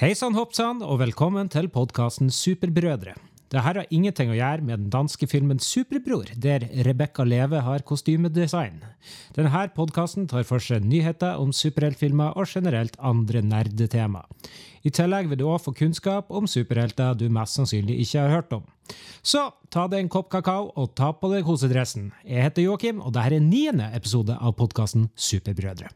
Hei sann, hopp og velkommen til podkasten Superbrødre. Dette har ingenting å gjøre med den danske filmen Superbror, der Rebekka Leve har kostymedesign. Denne podkasten tar for seg nyheter om superheltfilmer og generelt andre nerdetema. I tillegg vil du òg få kunnskap om superhelter du mest sannsynlig ikke har hørt om. Så ta deg en kopp kakao og ta på deg kosedressen. Jeg heter Joakim, og dette er niende episode av podkasten Superbrødre.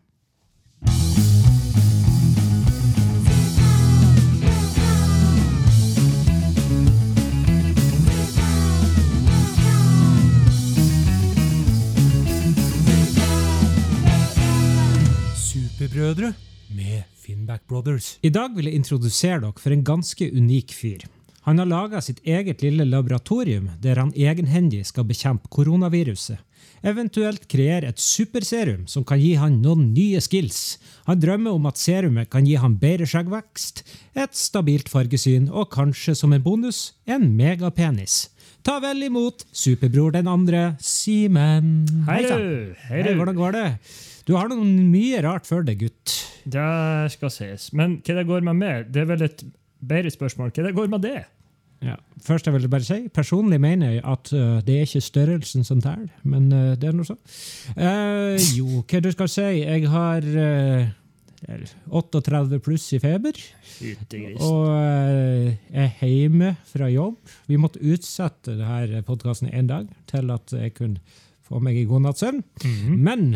Superbrødre med Finnback Brothers. I dag vil jeg introdusere dere for en ganske unik fyr. Han har laga sitt eget lille laboratorium der han egenhendig skal bekjempe koronaviruset. Eventuelt kreere et superserum som kan gi han noen nye skills. Han drømmer om at serumet kan gi han bedre skjeggvekst, et stabilt fargesyn og kanskje som en bonus en megapenis. Ta vel imot superbror den andre, Simen. Hei sann. du! Hei hvordan går det? Du har noe mye rart for deg, gutt. Det skal sies. Men hva det går med meg, det er vel et bedre spørsmål. Hva det går med det? Ja. Først jeg vil bare si, Personlig mener jeg at uh, det er ikke størrelsen som teller, men uh, det er noe sånn. Uh, jo, hva du skal si? Jeg har øh, 38 pluss i feber, Fytti og er hjemme fra jobb. Vi måtte utsette denne podkasten én dag til at jeg kunne få meg en god natts søvn. Mhm. Men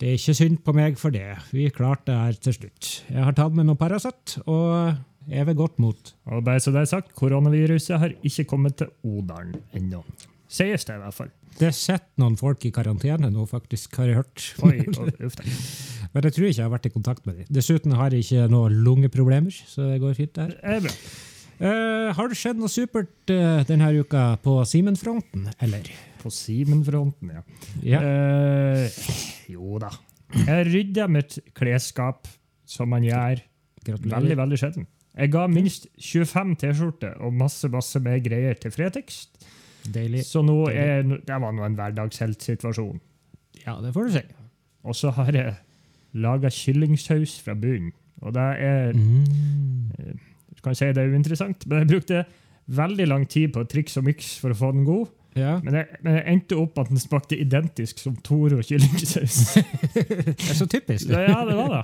det er ikke synd på meg for det. Vi klarte det her til slutt. Jeg har tatt med noe Paracet, og er ved godt mot. Og bare så det er sagt, koronaviruset har ikke kommet til Odalen ennå. Sies det i hvert fall. Det sitter noen folk i karantene nå, faktisk, har jeg hørt. Oi, uff. Men jeg tror ikke jeg har vært i kontakt med dem. Dessuten har jeg ikke noen lungeproblemer, så det går fint der. Det er bra. Eh, har det skjedd noe supert uh, denne uka på Simen-fronten, eller? På Simen-fronten, ja. Ja. Eh, jo da. Jeg rydda mitt klesskap, som man gjør Gratulerer. veldig, veldig sjelden. Jeg ga minst 25 T-skjorter og masse masse mer greier til Fretex. Deilig. Så nå er, det var nå en hverdagsheltsituasjon. Ja, det får du si. Og så har jeg laga kyllingsaus fra bunnen. Og det er Mm. Du kan si det er uinteressant, men jeg brukte veldig lang tid på triks og miks for å få den god. Ja. Men jeg, men jeg endte opp at den smakte identisk som Toro kyllingsaus. Det er så typisk. Ja, ja, det var det.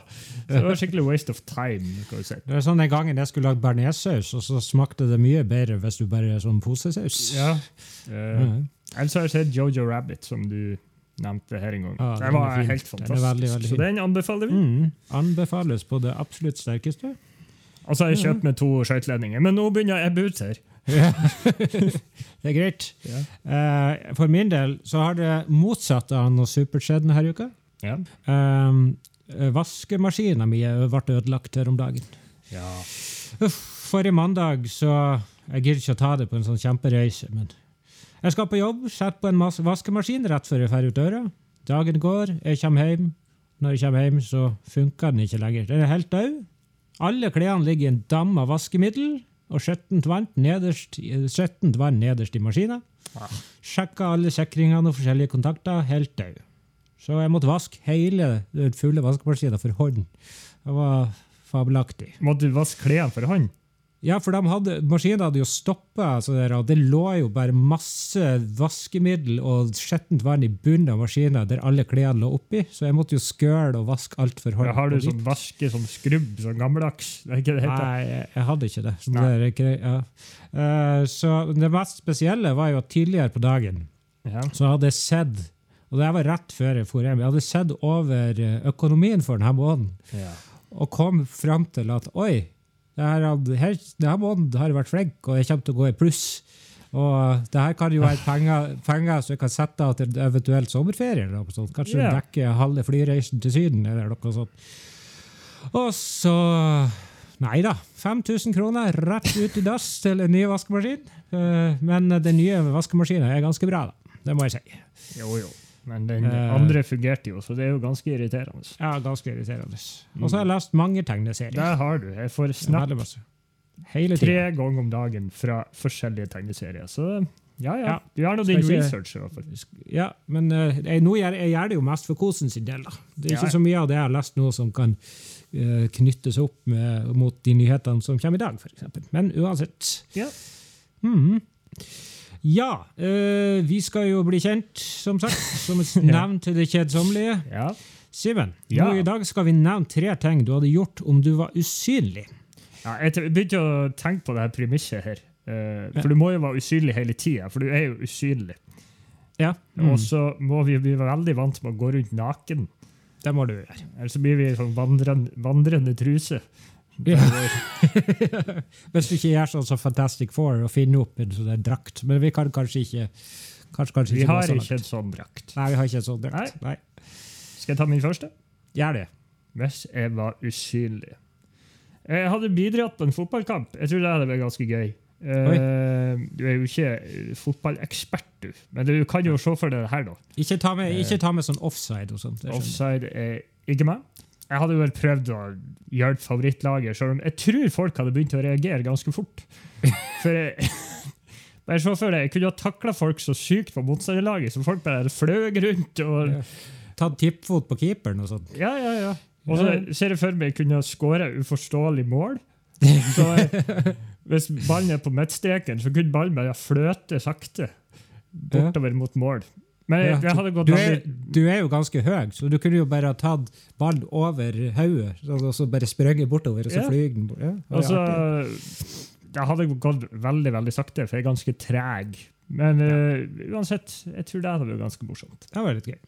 Så det var skikkelig waste of time. kan du si. Det var sånn Den gangen jeg skulle lage bearnéssaus, og så smakte det mye bedre hvis du bare er sånn posesaus. Ja. Uh, Mhm. Ellers har jeg sett Jojo Rabbit, som du nevnte her en gang. Ja, den var fin. helt Den fantastisk. veldig, veldig så den anbefaler vi. Mm. Anbefales på det absolutt sterkeste. Og så har jeg kjøpt med to skøyteledninger, men nå begynner jeg å ebbe ut her. Ja. det er greit. Ja. Uh, for min del så har det motsatt av noe supert denne uka. Ja. Um, Vaskemaskina mi ble ødelagt her om dagen. ja. Uff, forrige mandag så Jeg gidder ikke å ta det på en sånn kjempereise, men jeg skal på jobb, setter på en vaskemaskin rett før jeg drar ut døra. Dagen går, jeg kommer hjem. Når jeg kommer hjem, så funker den ikke lenger. Den er helt død. Alle klærne ligger i en dam av vaskemiddel og skjettent vann nederst, skjettent vann nederst i maskina. Ja. Sjekka alle sikringene og forskjellige kontakter, helt død. Så jeg måtte vaske hele den fulle vaskemaskina for hånd. Det var fabelaktig. Måtte du vaske klærne for hånd? Ja, for de hadde, maskinen hadde jo stoppa, og det lå jo bare masse vaskemiddel og skjettent vann i bunnen av maskinen der alle klærne lå oppi, så jeg måtte jo skøle og vaske alt for hånd. Ja, har du sånn vaske, sånn skrubb, sånn gammeldags? Det det? Nei, jeg, jeg hadde ikke det. Så, det ikke, ja. uh, så det mest spesielle var jo at tidligere på dagen Ja. så hadde jeg sett, og det var rett før jeg dro hjem, jeg hadde sett over eh, økonomien for denne måneden, Ja. og kom fram til at oi, det her, hadde- her, denne måneden har jeg vært flink, og jeg kommer til å gå i pluss. Og det her kan jo være penger, penger som jeg kan sette av til eventuelt sommerferie. Eller noe sånt. Kanskje yeah. dekke halve flyreisen til Syden. eller noe sånt. Og så Nei da. 5000 kroner rett ut i dass til en ny vaskemaskin. Eh, Men den nye vaskemaskinen er ganske bra, da. Det må jeg si. Jo, jo. Men den andre fungerte jo, så det er jo ganske irriterende. Ja, ganske irriterende. Og så har jeg lest mange tegneserier. Der har du. Jeg får snap Hele tre ganger om dagen fra forskjellige tegneserier. Så ja, ja. Ja. Du har nå din ikke- research. i hvert fall. Ja, men uh, jeg, nå gjør, jeg gjør det jo mest for kosen sin del. da. Det er Ja. ikke så mye av det jeg har lest nå som kan uh, knyttes opp med, mot de nyhetene som kommer i dag, f.eks. Men uansett. Ja. Mhm. Ja, øh, vi skal jo bli kjent, som sagt, som et navn til det kjedsommelige. ja. Simen, Ja. nå i dag skal vi nevne tre ting du hadde gjort om du var usynlig. Ja, jeg begynte å tenke på det her premisset her. Ja. for du må jo være usynlig hele tida, for du er jo usynlig. Ja, mm. Og så må vi bli veldig vant med å gå rundt naken. det må du gjøre. Ellers så blir vi sånn vandrende, vandrende truse. Ja. Hvis du ikke gjør sånn som Fantastic Four og finner opp en sånn drakt. Men vi kan kanskje ikke kanskje, kanskje Vi ikke har ikke en sånn drakt. Nei, vi har ikke en sånn drakt. Nei. Skal jeg ta min første? Gjør det. Hvis jeg var usynlig. Jeg hadde bidratt på en fotballkamp. Jeg tror det hadde vært ganske gøy. Uh, du er jo ikke eh, fotballekspert, du. Men du kan jo se for deg det her, da. Ikke ta med, ikke ta med sånn offside og sånt. Offside er ikke med. Jeg hadde vel prøvd å hjelpe favorittlaget, selv om jeg tror folk hadde begynt å reagere ganske fort. For jeg, bare så for jeg kunne ha takla folk så sykt på motstanderlaget, så folk bare fløy rundt. og Ja. Tatt tippfot på keeperen og sånt. Ja, ja, ja. Og så ser jeg for meg jeg kunne skåre uforståelig mål. Så jeg, hvis ballen er på midtstreken, så kunne ballen bare fløte sakte bortover mot mål. Men jeg, jeg hadde gått Du er, du er jo ganske høy, så du kunne jo bare ha tatt ballen over hodet sånn, og så bare sprunget bortover, og så Ja. den bort. Ja, Altså, jeg hadde gått veldig veldig sakte, for jeg er ganske treg. Men eh, uansett, jeg tror det hadde vært ganske morsomt. det var litt gøy.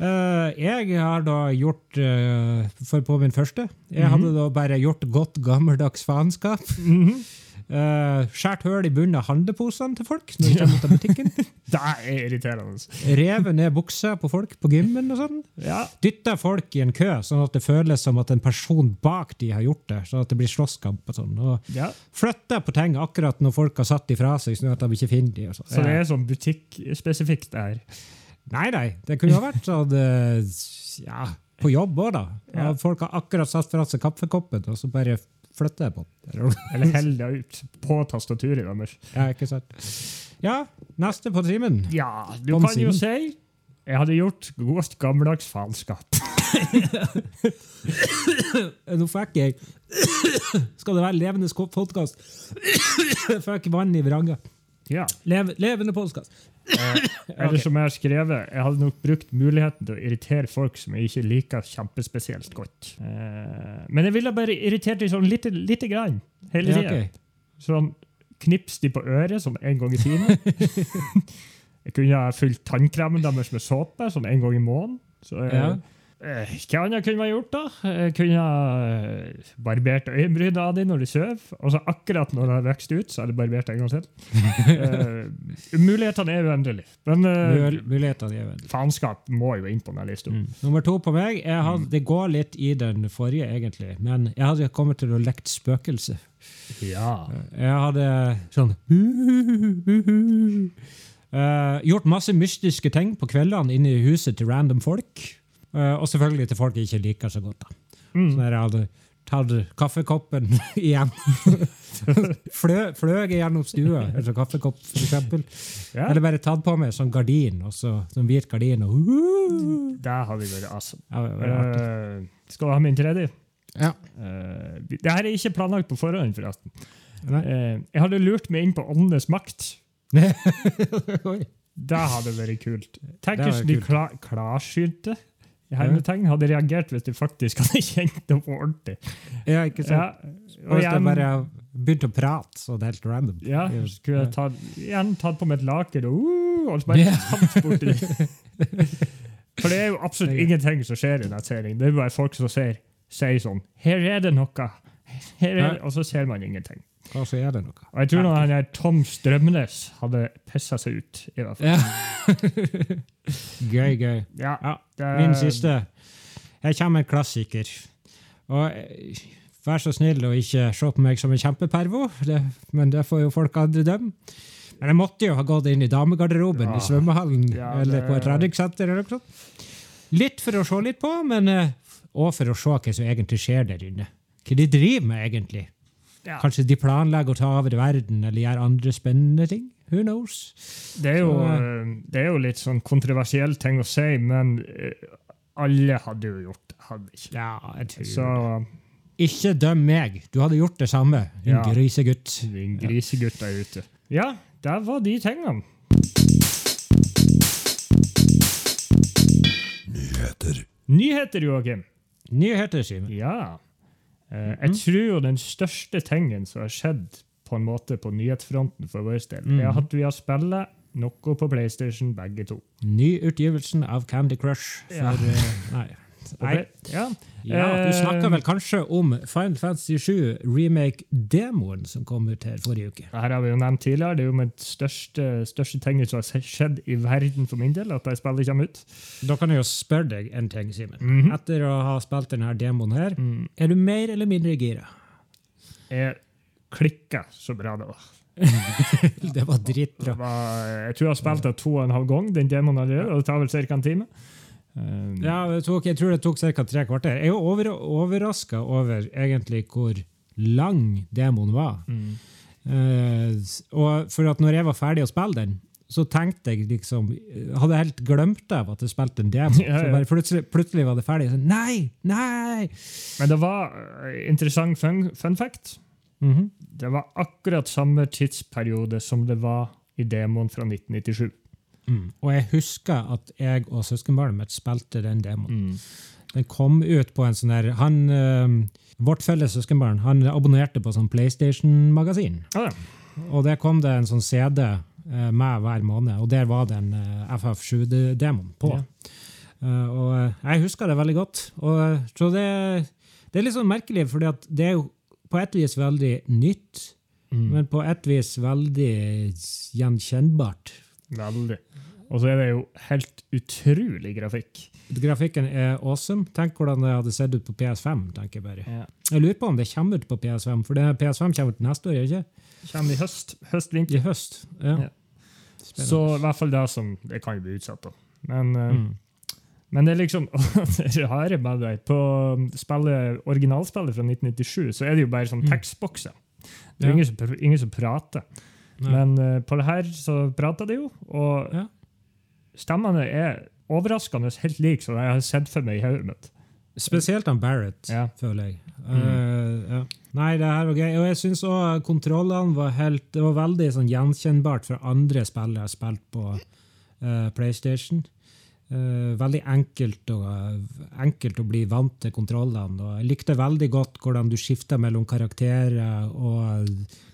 Uh, jeg har da gjort uh, For på min første Jeg Mhm. hadde da bare gjort godt gammeldags faenskap. Uh, skjært høl i bunnen av handleposene til folk når de kommer ut av butikken. Det er irriterende. Revet ned buksa på folk på gymmen og sånn. Ja, Dytta folk i en kø, sånn at det føles som at en person bak de har gjort det. Sånn at det blir slåsskamp og sånn. Og ja. flytta på ting akkurat når folk har satt de fra seg, sånn at de ikke finner de. Og sånn. Så det er sånn butikkspesifikt der. Nei, nei. Det kunne jo vært sånn eh, ja, på jobb òg, da. Ja. Folk har akkurat satt fra seg kaffekoppen, og så bare flytter jeg på den. Eller heller ut på tastaturet deres. Ja, ikke sant? Ja, neste på timen. Ja, du Tom kan jo si jeg hadde gjort godt gammeldags faenskap. Nå fikk jeg Skal det være levende podkast? Fikk vann i vranga. Ja. Lev, levende podkast. Eller som jeg har skrevet, jeg hadde nok brukt muligheten til å irritere folk som jeg ikke liker kjempespesielt godt. Eh, men jeg ville bare irritert dem sånn lite, lite grann hele Ja, okay. Sånn knips de på øret sånn en gang i timen. jeg kunne ha fylt tannkremen deres med såpe sånn en gang i måneden. Så, jeg, Ja. Eh, hva annet kunne man gjort, da? Jeg kunne eh, barbert øyenbrynene av dem når du sover. Og så akkurat når du har vokst ut, så er det barbert en gang til. uh, mulighetene er uendelige. Men eh, Mul- Mulighetene er uendelige. faenskap må jo inn på denne lista. Mm. Nummer to på meg. Jeg hadde, det går litt i den forrige, egentlig. Men jeg hadde kommet til å lekt spøkelse. Ja. Jeg hadde sånn uh, Gjort masse mystiske ting på kveldene inne i huset til random folk. Eh, og selvfølgelig til folk jeg ikke liker så godt. da. Mm. Så at jeg hadde tatt kaffekoppen igjen. Flø, fløg gjennom stua, altså kaffekopp for eksempel. ja. Eller bare tatt på meg sånn gardin, og så sånn hvit gardin. og Det hadde vært awesome. Ja, artig. Eh, skal du ha min tredje? Ja. Uh, det her er ikke planlagt på forhånd, forresten. Nei. Eh, jeg hadde lurt meg inn på Åndenes makt. Det hadde vært kult. Tenk hvis de vært kla klarsynte i hermetegn hadde reagert hvis de faktisk hadde kjent det på ordentlig. Ja, ikke sant? Ja, Og hvis jeg bare begynte å prate sånn helt random. ja, Det er skulle jeg tatt, igjen tatt på meg et laken og, uh, og så bare yeah. tatt borti det. For det er jo absolutt ingenting som skjer i den serien. Det er bare folk som sier sånn Her er det noe. Her er og så ser man ingenting. Og så er det noe. Og jeg tror når han Tom Strømnes hadde pissa seg ut. i hvert fall. Ja. gøy, gøy. Ja, Ja, det- min siste. Her kommer en klassiker. Og eh, vær så snill å ikke se på meg som en kjempepervo, det, men det får jo folk andre dømme. Men jeg måtte jo ha gått inn i damegarderoben Ja. i svømmehallen Ja, eller på et redningssenter. eller noe sånt. Litt for å se litt på, men òg for å se hva som egentlig skjer der inne. Hva de driver med, egentlig. Ja. Kanskje de planlegger å ta over verden eller gjøre andre spennende ting? Who knows? Det er, jo, Så, eh, det er jo litt sånn kontroversiell ting å si, men eh, alle hadde jo gjort det. Hadde ikke. Ja, jeg tror Så Ikke døm meg. Du hadde gjort det samme, din Ja. grisegutt. din grisegutt er ute. Ja, der var de tingene. Nyheter. Nyheter, Joakim. Nyheter, Simen. Ja. Eh, jeg tror jo den største tingen som har skjedd på en måte på nyhetsfronten for vår del, mm. er at vi har spillet noe på PlayStation, begge to. Nyutgivelsen av Candy Crush for Ja. eh, Nei. Nei. Ja. Ja, du snakker snakka vel kanskje om Final Fantasy 7 remake-demoen som kom ut her forrige uke. Her har vi jo nevnt tidligere. Det er jo mitt største, største tingene som har skjedd i verden for min del, at jeg spiller kommer ut. Da kan jeg jo spørre deg en ting, Simen. Mhm. Etter å ha spilt denne demoen her, Mm. er du mer eller mindre gira? Jeg klikka så bra det var. Det var Det dritbra. var jeg tror jeg har spilt det to og en halv gang, den demoen allerede, og det tar vel ca. en time. Um, Ja, det tok, jeg tror det tok ca. tre kvarter. Jeg er over, overraska over egentlig hvor lang demoen var. mm. Uh, og for at når jeg var ferdig å spille den, så tenkte jeg liksom Hadde jeg helt glemt av at jeg spilte en demo. Ja, ja. Plutselig, plutselig var det ferdig. Så, nei! Nei! Men det var eh, interessant fun, fun fact. Mhm. Det var akkurat samme tidsperiode som det var i demoen fra 1997. mm. Og jeg husker at jeg og søskenbarnet mitt spilte den demoen. Mm. Den kom ut på en sånn der han, eh, Vårt felles søskenbarn han abonnerte på sånn PlayStation-magasin. Ah, ja. Og der kom det en sånn CD eh, med hver måned, og der var den eh, FF7-demoen på. Ja. Og jeg husker det veldig godt. Og, så det, det er litt sånn merkelig, fordi det er jo på et vis veldig nytt, Mm. men på et vis veldig gjenkjennbart. Veldig. Og så er det jo helt utrolig grafikk. Grafikken er awesome. Tenk hvordan det hadde sett ut på PS5. tenker Jeg bare. Ja. Jeg lurer på om det kommer ut på PS5, for det, PS5 kommer ut neste år, ikke? Kommer i høst. Høst-vinter. I høst. Ja. Ja. Så i hvert fall det som Det kan jo bli utsatt, da. Men, eh, Mm. men det er liksom det rare med det. På spillet, originalspillet fra 1997 så er det jo bare sånn Mm. tekstbokser. Det er Ja. ingen, som, ingen som prater. Men uh, på det her så prata de jo, og Ja. stemmene er overraskende helt like som jeg har sett for meg i hodet mitt. Spesielt han Barrett, Ja. føler jeg. Mm. Uh, ja. Nei, det her var gøy. Og jeg syns òg kontrollene var helt Det var veldig sånn gjenkjennbart fra andre spillere jeg har spilt på uh, PlayStation. Eh, veldig enkelt å, enkelt å bli vant til kontrollene. Og jeg likte veldig godt hvordan du skifta mellom karakterer og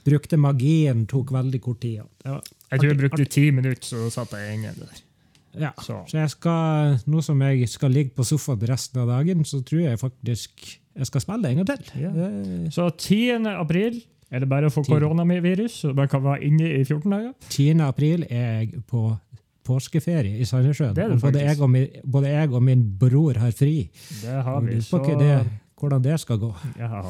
brukte magien. Tok veldig kort tid. Jeg tror jeg brukte ti minutter, så satt jeg inne der. Ja. Så. Så jeg skal, nå som jeg skal ligge på sofaen resten av dagen, så tror jeg faktisk jeg skal spille en gang til. Ja. Så 10. april er det bare å få koronavirus, så man kan være inne i 14 dager. 10. april er jeg på påskeferie i Sandnessjøen. Både jeg og, min, både jeg og min bror har fri. Det har vi. lurer Så på det, hvordan det skal gå. ja.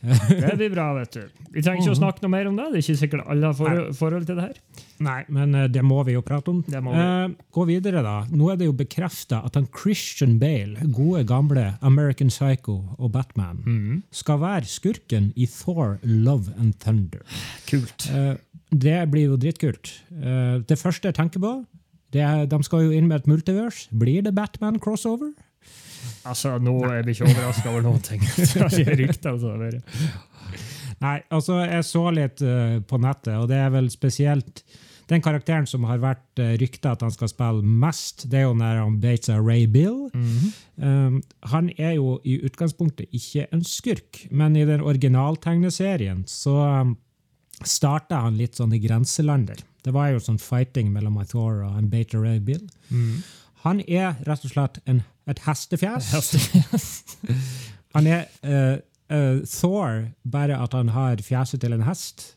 Det blir bra, vet du. Vi trenger ikke å snakke noe mer om det. Det er ikke sikkert alle har for, forhold til det her. Nei, men eh, det må vi jo prate om. Det må vi. Eh, gå videre, da. Nå er det jo bekrefta at han Christian Bale, gode gamle American Psycho og Batman, mm. skal være skurken i Thor Love and Thunder. Kult. Eh, det blir jo dritkult. Eh, det første jeg tenker på, det er, de skal jo inn med et multivers. Blir det Batman-crossover? Altså, Nå er vi ikke overraska over noen ting. Er rykter, altså. Nei, altså, jeg så litt uh, på nettet, og det er vel spesielt den karakteren som har vært uh, rykta at han skal spille mest, det er jo når han Bates av Ray Bill. Mhm. Um, han er jo i utgangspunktet ikke en skurk, men i den originaltegneserien så um, starta han litt sånn i grenselander. Det var jo sånn fighting mellom Thor og Bater Ray Bill. Mhm. Han er rett og slett en, et hestefjes. Hestefjes. Han er uh, uh, Thor, bare at han har fjeset til en hest.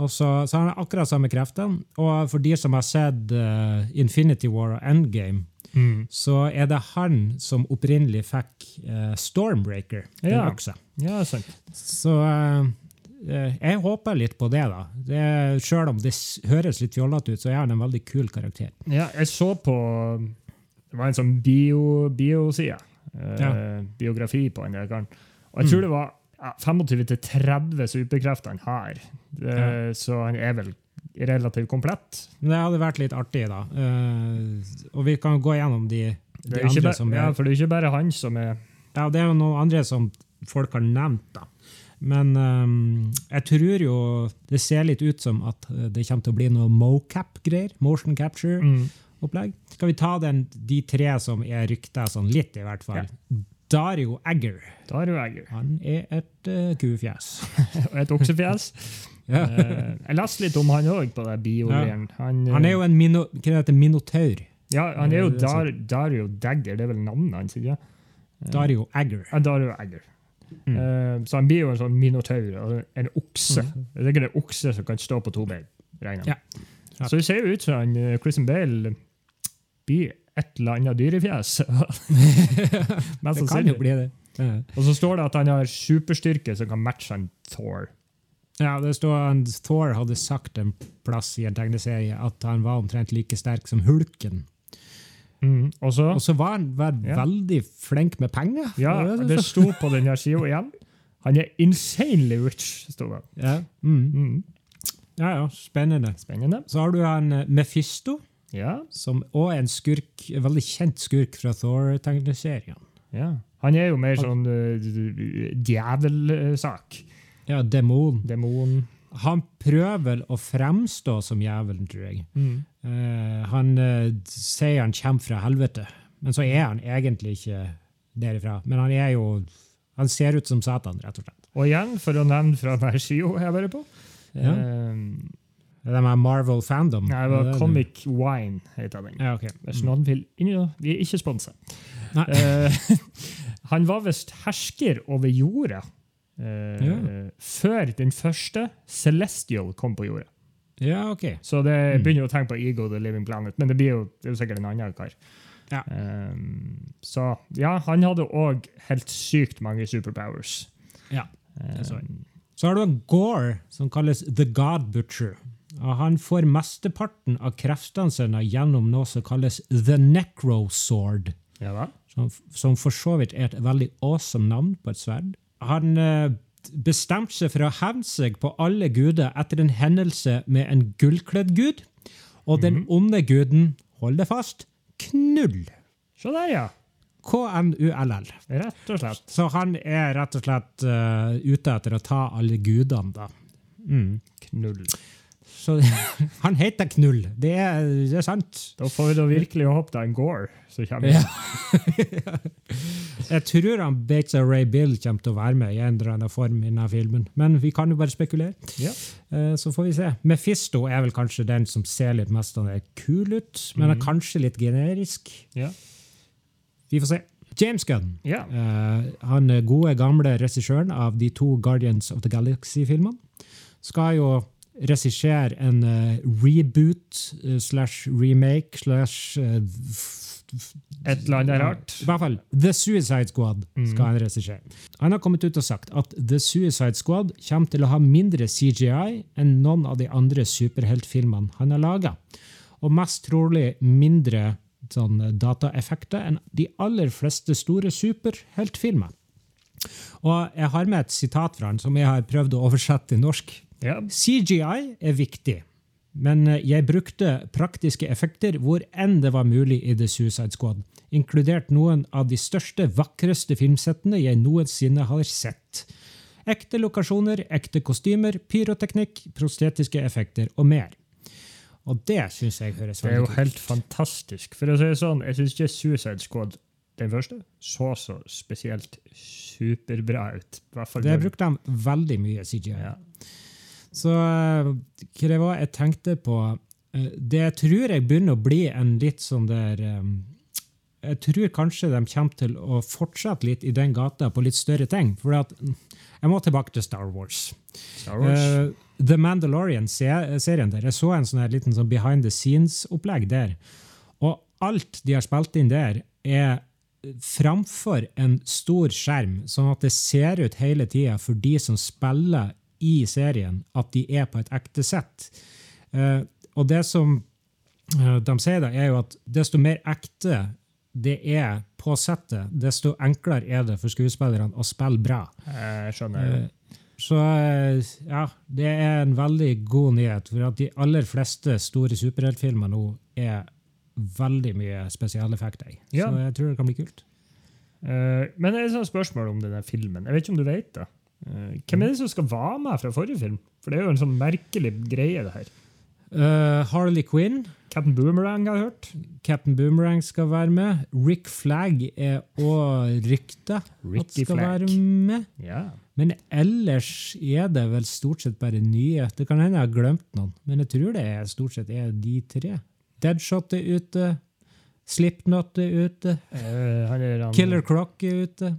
Så, så han har akkurat samme kreftene. Og for de som har sett uh, Infinity War og Endgame, mm. så er det han som opprinnelig fikk eh, Stormbreaker, Ja. Ja, sant. Så eh, eh, jeg håper litt på det, da. Det, selv om det høres litt fjollete ut, så er han en veldig kul karakter. Ja, jeg så på Det var en sånn bio- bioside. eh, Ja. Biografi på han der karen. Og jeg tror det var ja, 25-30 superkrefter han har. Det, Ja. Så han er vel relativt komplett. Det hadde vært litt artig, da. Eh, og vi kan gå gjennom de de andre bare, som ja, er for det er ikke bare han som er Ja, det er jo noen andre som folk har nevnt, da. Men um, jeg tror jo det ser litt ut som at eh, det kommer til å bli noe mocap-greier. Motion capture-opplegg. mm. Skal vi ta den, de tre som er rykta sånn litt, i hvert fall? Dario Egger. Dario Egger. Han er et uh, kufjes. Og et oksefjes. Ja. Eh, jeg leste litt om han òg på det biogreiene. Han, uh, Han er jo en mino, heter, minotaur. ja, han er jo Dar, Dario Dagger, det er vel navnet hans? ikke? Dario Egger. Ja, Dario Egger. Mm. Uh, så han blir jo en sånn minotaur, altså en okse. Det er en okse som kan stå på to bein. regner. Ja. Så det ser jo ut som han, eh, Christian Bale blir et eller annet dyrefjes. Det kan jo bli det. Ja. Og så står det at han har superstyrke som kan matche han Thor. Ja, det står at Thor hadde sagt en plass i en tegneserie at han var omtrent like sterk som Hulken. Mm. Og så Og så var han var Ja. veldig flink med penger. Ja, Det sto på denne sida igjen. Han er insanely rich, sto det. ja. Mm. Mm. ja, ja, spennende. Spennende. Så har du han eh, Mephisto, Ja, som òg er en skurk, en veldig kjent skurk fra Thor-tegneserien. ja. Han er jo mer sånn uh, djevelsak. Ja, demon. Demon. Han prøver vel å fremstå som jævelen, tror jeg. Mm. Uh, han uh, sier han kommer fra helvete, men så er han egentlig ikke derifra. Men han er jo Han ser ut som Satan, rett og slett. Og igjen, for å nevne fra denne sida jeg var på Ja. eh, Det er med Marvel Fandom. Nei, det var Comic Wine, heter den. Ja, ok. Hvis noen vil inn, Vi er ikke sponsa. Eh, han var visst hersker over jorda eh, Ja. før den første Celestial kom på jorda. Ja, ok. Så det Mm. begynner å tenke på Ego the Living Planet, men det blir jo, det er jo sikkert en annen kar. Ja. Um, så ja, han hadde òg helt sykt mange superpowers. Ja, er sant. Um, Så har du en Gore, som kalles The God Butcher. Og han får mesteparten av kreftene sine gjennom noe som kalles The Necro Sword. ja. Som, som for så vidt er et veldig awesome navn på et sverd. Han eh, bestemte seg for å hevne seg på alle guder etter en hendelse med en gullkledd gud. Og den onde guden, hold det fast, Knull. Så der, ja. K-n-u-l-l. Rett og slett. Så han er rett og slett uh, ute etter å ta alle gudene, da. Mm. Knull. Så han heter Knull. Det er, det er sant. Da får vi da virkelig håpe det er en Gore som kommer. Ja. Jeg tror han Bates og Ray Bill kommer til å være med i en eller annen form i denne filmen. Men vi kan jo bare spekulere. Ja. Eh, Så får vi se. Mephisto er vel kanskje den som ser litt mest av det kul ut, men er kanskje litt generisk. Ja. Vi får se. James Gunn. Ja. Eh, han gode, gamle regissøren av de to Guardians of the Galaxy-filmene. Skal jo regissere en eh, reboot eh, slash remake slash eh, Et eller annet rart. I hvert fall The Suicide Squad skal han regissere. Han har kommet ut og sagt at The Suicide Squad kommer til å ha mindre CGI enn noen av de andre superheltfilmene han har laga. Og mest trolig mindre sånn dataeffekter enn de aller fleste store superheltfilmer. Og jeg har med et sitat fra han som jeg har prøvd å oversette til norsk. Ja. CGI er viktig, men eh, jeg brukte praktiske effekter hvor enn det var mulig i The Suicide Squad, inkludert noen av de største, vakreste filmsettene jeg noensinne har sett. Ekte lokasjoner, ekte kostymer, pyroteknikk, prostetiske effekter og mer. Og det syns jeg høres Det er jo helt fantastisk. For å si det sånn, jeg syns ikke Suicide Squad, den første, så så spesielt superbra ut. Det brukte de veldig mye CGI. ja. Så eh, hva det var jeg tenkte på Det Det tror jeg begynner å bli en litt sånn der eh, Jeg tror kanskje de kommer til å fortsette litt i den gata på litt større ting. For at jeg må tilbake til Star Wars. Star Wars. Uh, The Mandalorian-serien der. Jeg så en sånn her liten sånn behind the scenes-opplegg der. Og alt de har spilt inn der, er framfor en stor skjerm, sånn at det ser ut hele tida for de som spiller i serien, at de er på et ekte sett. Eh, og det som eh, de sier, da, er jo at desto mer ekte det er på settet, desto enklere er det for skuespillerne å spille bra. jeg skjønner. Eh, Så eh, ja, det er en veldig god nyhet, for at de aller fleste store superheltfilmer nå er veldig mye spesialeffekter i. Ja. Så jeg tror det kan bli kult. Uh, men det er et sånt spørsmål om denne filmen. Jeg vet ikke om du vet det. Eh, hvem er det som skal være med fra forrige film? For det er jo en sånn merkelig greie, det her. Uh, Harley Quinn, Captain Boomerang har jeg hørt. Captain Boomerang skal være med. Rick Flagg er òg rykta at skal Flagg. være med. Ja. Men ellers er det vel stort sett bare nye. Det kan hende jeg har glemt noen, men jeg tror det er stort sett er de tre. Deadshot er ute. Slipknot er ute. Uh, han er han, Killer Croc er ute.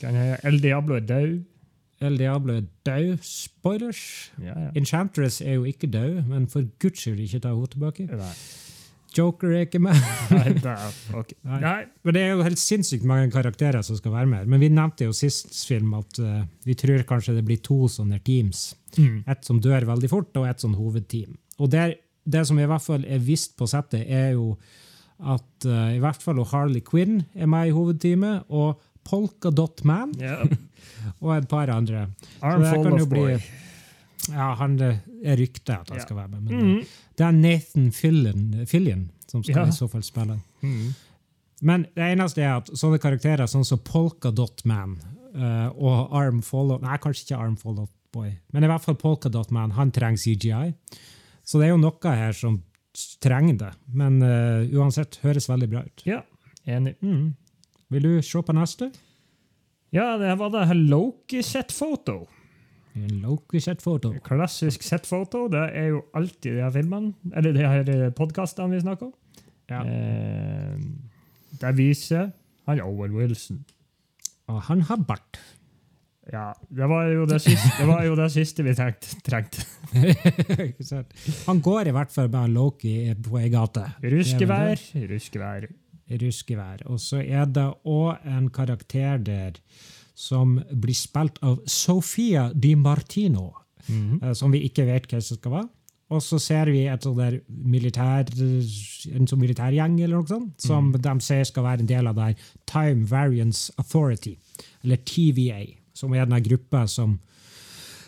Han er, El Diablo er død. El Diablo er død. Spoilers. Ja, ja. Enchantress er jo ikke død, men for guds skyld ikke ta henne tilbake. Nei, Joker er ikke med. nei, er, ok. Nei. nei. Men Det er jo helt sinnssykt mange karakterer som skal være med. Men vi nevnte jo sist film at uh, vi tror kanskje det blir to sånne teams. Mm. Et som dør veldig fort, og et sånn hovedteam. Og der, Det som i hvert fall er visst på settet, er jo at uh, i hvert fall Harley Quinn er med i hovedteamet, og Polka Dot Man Ja. og et par andre. Arm det of boy. Ja, han er ryktet at han skal være med. Men Mm. det er Nathan Fillion, Fillion som skal Ja. i så fall spille. Mm. Men det eneste er at sånne karakterer sånn som Polka Dot Man eh, og Arm Follow Nei, kanskje ikke Arm Follow Boy, men i hvert fall Polka Dot Man, han trenger CGI. Så det er jo noe her som trenger det. Men uh, uansett, høres veldig bra ut. Ja, enig. Mm. Vil du se på neste? Ja, det var det her Loki-set-foto. Loki set foto. Klassisk set-foto. Det er jo alltid de her filmene, eller de her podkastene vi snakker om. Ja. Eh, det viser han Owen Wilson. Og han har bart. Ja, det var jo det siste, det var jo det siste vi trengte. Ikke han går i hvert fall med Loki på ei gate. Ruskevær, ruskevær. Ruskevær. Og så er det òg en karakter der som blir spilt av Sofia Di Martino, mm -hmm. som vi ikke vet hva som skal være. Og så ser vi et sånt der militær, en sånn militærgjeng eller noe sånt, som de sier skal være en del av det her Time Variance Authority, eller TVA, som er den gruppa som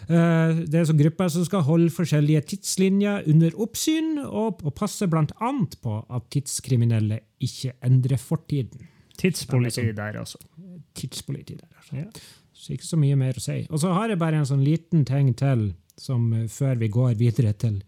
Det er en sånn gruppe som skal holde forskjellige tidslinjer under oppsyn, og, og passe bl.a. på at tidskriminelle ikke endrer fortiden. Tidspoliti der, altså. Tidspoliti der, altså. Ja. Så ikke så mye mer å si. Og så har jeg bare en sånn liten ting til, som eh, før vi går videre til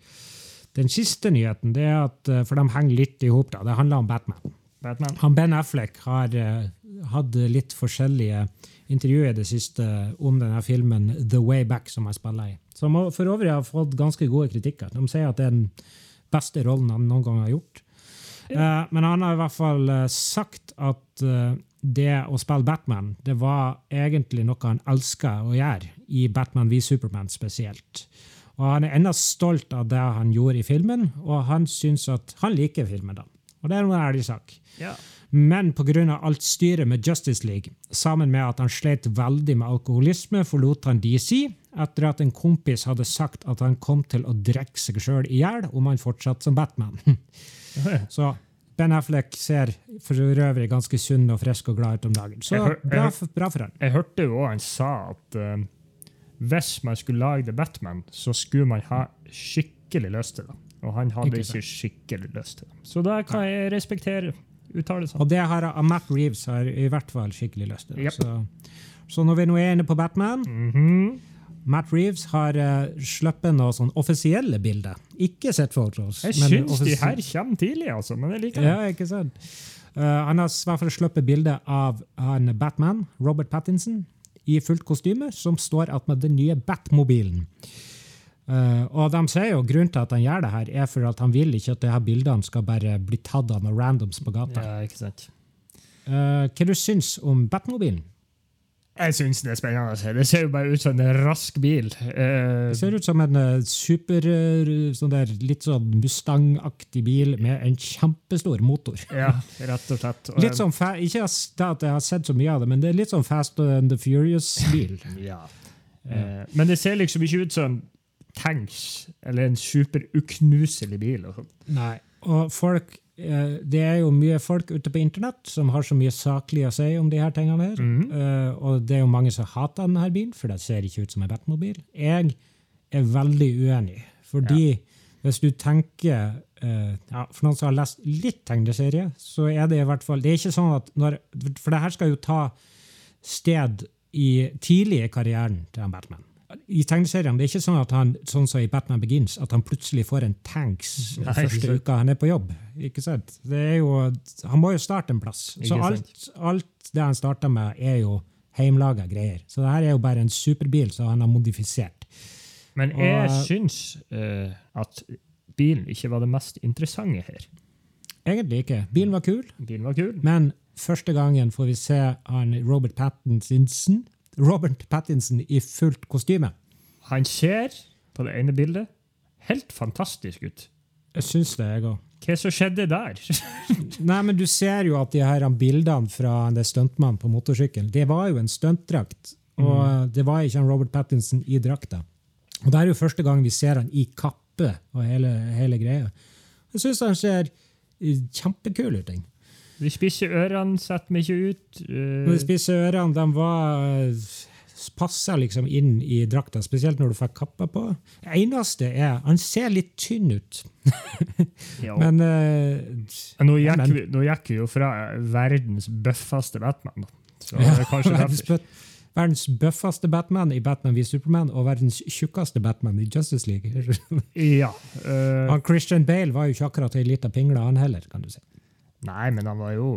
den siste nyheten. det er at, eh, For de henger litt i hop. Det handler om Batman. Batman. Han Ben Affleck har uh, hatt litt forskjellige intervjuer i det siste om denne filmen The Way Back, som jeg spiller i. Som for øvrig har fått ganske gode kritikker. De sier at det er den beste rollen han noen gang har gjort. Eh, men han har i hvert fall eh, sagt at eh, det å spille Batman det var egentlig noe han elska å gjøre, i Batman v Superman spesielt. Og Han er ennå stolt av det han gjorde i filmen, og han syns at han liker filmen. da. Og det er en ærlig sak. Ja. Men pga. alt styret med Justice League, sammen med at han slet veldig med alkoholisme, forlot han DC etter at en kompis hadde sagt at han kom til å drikke seg sjøl i hjel om han fortsatte som Batman. Så Ben Affleck ser for øvrig ganske sunn og frisk og glad ut om dagen. Så hør- bra, for, bra for han. Jeg hørte jo også han sa at uh, hvis man skulle lage The Batman, så skulle man ha skikkelig lyst til det. Og han hadde Ikke ikke, skikkelig lyst til det. Så da kan jeg respektere uttalelsene. Og det har Matt Reeves har i hvert fall skikkelig lyst til. Yep. Så, så når vi nå er inne på Batman Mhm. Matt Reeves har uh, sluppet noen sånn offisielle bilder. Ikke sett fotos. Jeg men syns de her kommer tidlig, altså. Men jeg liker det. Ja, ikke sant? Uh, han har i hvert fall sluppet bilde av han Batman, Robert Pattinson, i fullt kostyme, som står attmed den nye Batmobilen. Uh, og de sier jo grunnen til at han gjør det her, er for at han vil ikke at de her bildene skal bare bli tatt av noen randoms på gata. Ja, ikke sant. Uh, hva du syns om Batmobilen? Jeg syns det er spennende. Det ser jo bare ut som en rask bil. Uh, Det ser ut som en super, sånn der, litt sånn Mustang-aktig bil med en kjempestor motor. ja, rett og slett. Og, Litt sånn, fa ikke at jeg har sett så mye av det, men det er litt sånn Fast and the Furious-bil. Ja. Uh, men det ser liksom ikke ut som tanks eller en superuknuselig bil. Og sånt. Nei. Og folk eh, Det er jo mye folk ute på internett som har så mye saklig å si om de her tingene her. Mm. Eh, og det er jo mange som hater denne bilen, for det ser ikke ut som en Batmobil. Jeg er veldig uenig, fordi hvis du tenker uh, ja, For noen som har lest litt tegneserie, så er det i hvert fall Det er ikke sånn at når, For det her skal jo ta sted i tidlig i karrieren til en Batman. I tegneseriene det er ikke sånn at han sånn som i Batman Begins, at han plutselig får en tanks Nei, første uka han er på jobb. Ikke sant? Det er jo, han må jo starte en plass. Så alt, alt det han starter med, er jo heimelaga greier. Så det her er jo bare en superbil som han har modifisert. Men jeg Og- syns uh, at bilen ikke var det mest interessante her. Egentlig ikke. Bilen var kul, Bilen var kul. men første gangen får vi se han Robert Pattinson, Robert Pattinson i fullt kostyme. Han ser på det ene bildet helt fantastisk ut. Jeg syns det, jeg òg. Hva som skjedde der? Nei, men du ser jo at de her bildene fra det stuntmannen på motorsykkel, det var jo en stuntdrakt. Og det var ikke han Robert Pattinson i drakta. Og det er jo første gang vi ser han i kappe og hele, hele greia. Jeg syns han ser kjempekul ut. jeg. De spisse ørene setter ikke ut. Uh... De spisse ørene de var passer liksom inn i drakta, spesielt når du fikk kappa på. Det eneste er Han ser litt tynn ut, men uh, nå, gikk vi, nå gikk vi jo fra verdens bøffeste Batman. Så Ja, er verdens, verdens bøffeste Batman i Batman v Superman og verdens tjukkeste Batman i Justice League. Ja. uh, Han Christian Bale var jo ikke akkurat ei lita pingle, han heller. kan du si. Nei, men han var jo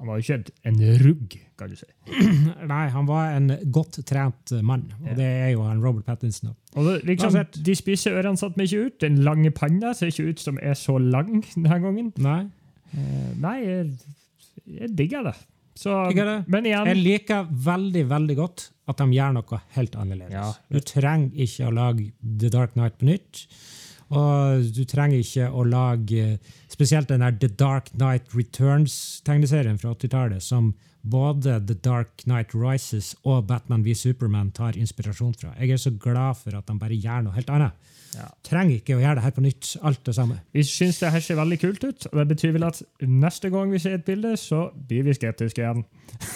Han var jo ikke en rugg, kan du si. Nei, han var en godt trent mann, og Ja. det er jo han Robert Pattinson. Og det, liksom. De spisse ørene satt meg ikke ut. Den lange panna ser ikke ut som er så lang denne gangen. Nei, uh, nei, jeg, jeg digger det. Så, Digger det. Men igjen Jeg liker veldig veldig godt at de gjør noe helt annerledes. Ja. Du trenger ikke å lage The Dark Knight på nytt. Og du trenger ikke å lage spesielt den der The Dark Knight Returns-tegneserien fra 80-tallet, som både The Dark Knight Rises og Batman v Superman tar inspirasjon fra. Jeg er så glad for at de bare gjør noe helt annet. Ja. Trenger ikke å gjøre det her på nytt. Alt det samme. Vi syns det her ser veldig kult ut, og det betyr vel at neste gang vi ser et bilde, så blir vi skeptiske igjen.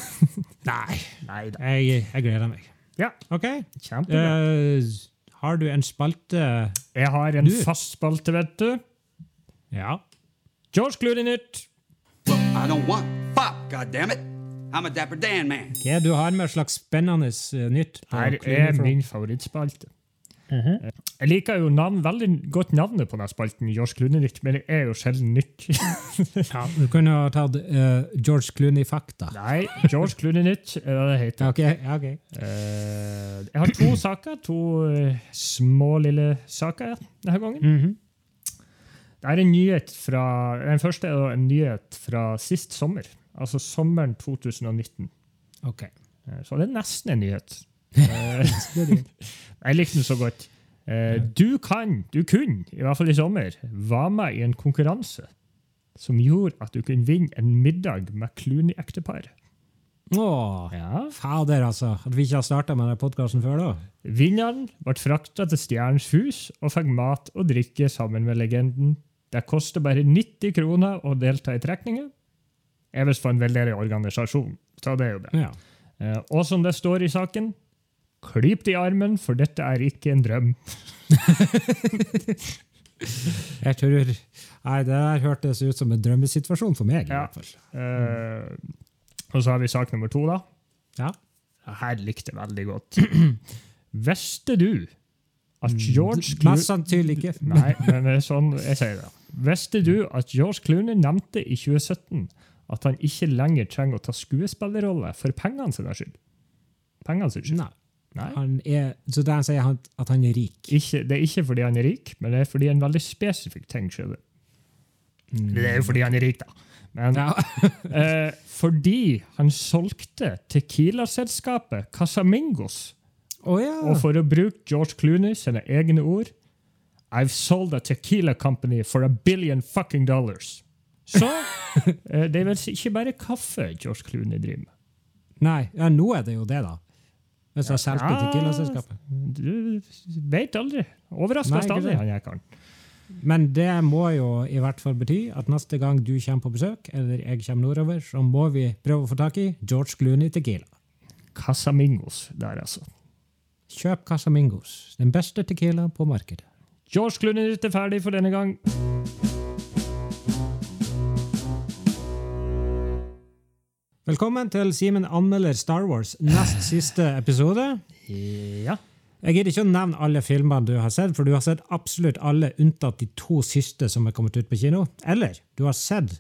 Nei, Neida. jeg, jeg gleder meg. Ja, OK. kjempebra. Eh, har du en spalte Jeg har en du- fast spalte, vet du. Ja. George Clooney-nytt. I don't want fuck, goddammit. I'm a Dapper Dan man. Hva du har med slags spennende eh, nytt? Her er min Front? Favorittspalte. Jeg liker jo navn, veldig godt navnet på denne spalten, George Clooney-nytt, men det er jo sjelden nytt. Ja, du kunne ha tatt uh, George Clooney-fakta. Nei, George Clooney-nytt er det det heter. Okay, okay. ok. Eh, jeg har to saker, to uh, små, lille saker denne gangen. Mhm. Det er en nyhet fra, Den første er en nyhet fra sist sommer, altså sommeren 2019. Okay. Så det er nesten en nyhet. Eh, jeg likte den så godt. Eh, Du kan, du kunne, i hvert fall i sommer, være med i en konkurranse som gjorde at du kunne vinne en middag med Clooney-ekteparet. Å! Ja. fader, altså. At vi ikke har starta med den podkasten før, da. Vinneren ble frakta til Stjernens hus og fikk mat og drikke sammen med legenden. Det koster bare 90 kroner å delta i trekningen. Jeg vil få en veldedig organisasjon, så det er jo det. Ja. Eh, Og som det står i saken, klyp det i armen, for dette er ikke en drøm. Jeg tror Nei, det der hørtes ut som en drømmesituasjon for meg, i Ja. hvert fall. Uh, og så har vi sak nummer to, da. Ja. Her likte jeg veldig godt. Visste du at George Clooney Mest sannsynlig ikke. Nei, men det er sånn jeg sier det. Visste du at George Clooney nevnte i 2017 at han ikke lenger trenger å ta skuespillerrolle for pengene sine skyld? Pengene sine skyld. Nei. Er, så han sier han, at han er rik. Ikke, det er ikke fordi han er rik, men det er fordi en veldig spesifikk ting skjedde. Det er jo fordi han er rik, da. Men Ja. eh, fordi han solgte Tequila-selskapet Casamingos. Oh, ja. Og for å bruke George Clooney sine egne ord I've sold a tequila company for a billion fucking dollars. Så eh, det er vel ikke bare kaffe George Clooney driver med. Nei, ja, nå er det jo det, da. Hvis jeg solgte Ja. Tequila-selskapet. Du veit aldri. Oss aldri, han jeg karen. Men det må jo i hvert fall bety at neste gang du kommer på besøk, eller jeg kommer nordover, så må vi prøve å få tak i George Clooney Tequila. Casamingos der, altså. Kjøp Casamingos, den beste tequila på markedet. George Clooney er ferdig for denne gang. Velkommen til Simen anmelder Star Wars nest siste episode. Ja. Jeg gidder ikke å nevne alle filmene du har sett, for du har sett absolutt alle unntatt de to siste som er kommet ut på kino. Eller du har sett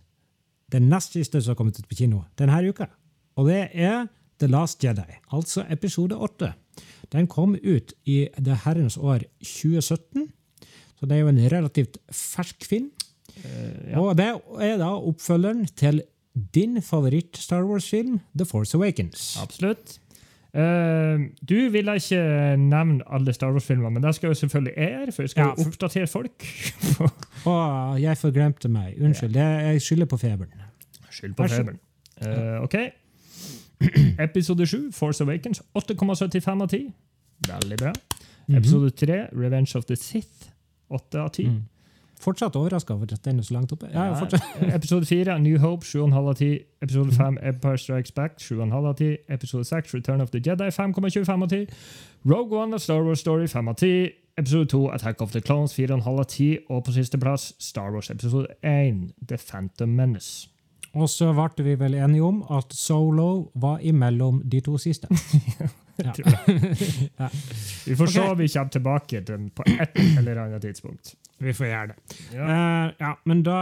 den nest siste som har kommet ut på kino denne uka. Og det er The Last Jedi, altså episode 8. Den kom ut i det herrens år 2017, så det er jo en relativt fersk film. ja. Og det er da oppfølgeren til din favoritt-Star Wars-film, The Force Awakens. Absolutt. Uh, du ville ikke nevne alle Star Wars-filmer, men det skal jo selvfølgelig jeg gjøre, for jeg skal Ja, for- oppdatere folk. Å, jeg forglemte meg. Unnskyld. Det, jeg skylder på feberen. Skyld på feberen. Uh, ok. Episode 7, Force Awakens, 8,75 av 10. Veldig bra. Episode 3, Revenge of the Sith, 8 av 10. Mm. Fortsatt overraska over at den er så langt oppe. Ja. Episode 4, New Hope, 7,5 av 10. Episode 5, Empire Strikes Back, 7,5 av 10. Episode 6, Return of the Jedi, 5,25 av 10. Rogue One, A Star Wars Story, 5 av 10. Episode 2, Attack of the Clones, 4,5 av 10. Og på sisteplass, Star Wars episode 1, The Phantom Menace. Og så ble vi vel enige om at Solo var imellom de to siste. Ja. Vi får se om vi kommer tilbake til den på et eller annet tidspunkt. Vi får gjøre det. Ja. Uh, ja, men da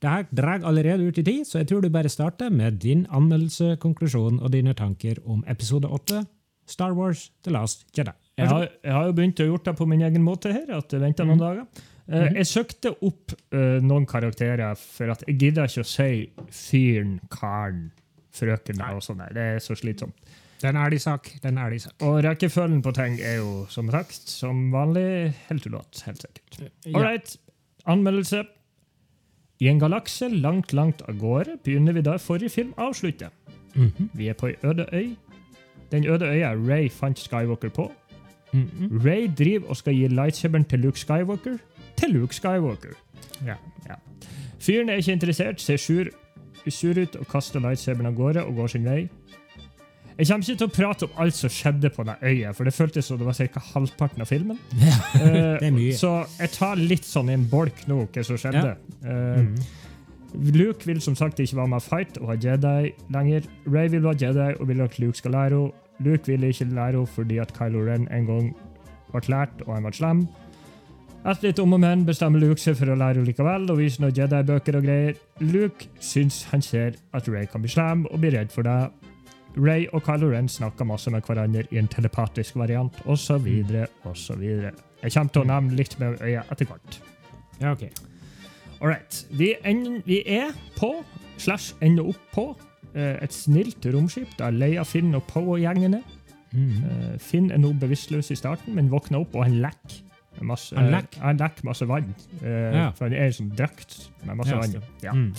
Det her drar allerede ut i tid, så jeg tror du bare starter med din anmeldelse, konklusjon og dine tanker om episode 8, Star Wars The Last Jedi. Jeg har, jeg har jo begynt å gjøre det på min egen måte her. at jeg venter noen dager. Eh, Jeg søkte opp uh, noen karakterer, for at jeg gidder ikke å si fyren, karen, frøken og sånn. Det er så slitsomt. Det er en ærlig sak. Det er en ærlig sak. Og rekkefølgen på ting er jo som sagt, som vanlig, helt ulåt. Helt sikkert. All right. Anmeldelse. I en galakse langt, langt av gårde begynner vi der forrige film avslutter. Mhm. Vi er på ei øde øy. Den øde øya Ray fant Skywalker på. Mhm. Ray driver og skal gi lightsaberen til Luke Skywalker til Luke Skywalker. Ja. Fyren er ikke interessert, ser sur, sur ut og kaster lightsaberen av gårde og går sin vei. Jeg kommer ikke til å prate om alt som skjedde på det øyet, for det føltes som det var ca. halvparten av filmen. Ja, Det er mye. Så jeg tar litt sånn i en bolk nå hva som skjedde. Eh, Mm. Luke vil som sagt ikke være med fight og ha Jedi lenger. Ray vil være Jedi og vil at Luke skal lære henne. Luke vil ikke lære henne fordi at Kylo Ren en gang ble lært, og han ble slem. Etter litt om og men bestemmer Luke seg for å lære henne likevel og viser noen Jedi-bøker og greier. Luke syns han ser at Ray kan bli slem og blir redd for det. Ray og Kylo Ren snakker masse med hverandre i en telepatisk variant, osv., osv. Jeg kommer til å nevne litt med øya etter hvert. Ja, ok. All right. Vi, en, vi er på, slash ender opp på, eh, et snilt romskip der Leia, Finn og Poe og gjengen er. Mhm. Eh, Finn er nå bevisstløs i starten, men våkner opp, og han lekker. Masse, Han lekker? masse vann. Eh, Ja. For han er i sånn drakt med masse Ja, vann. Ja. Mhm.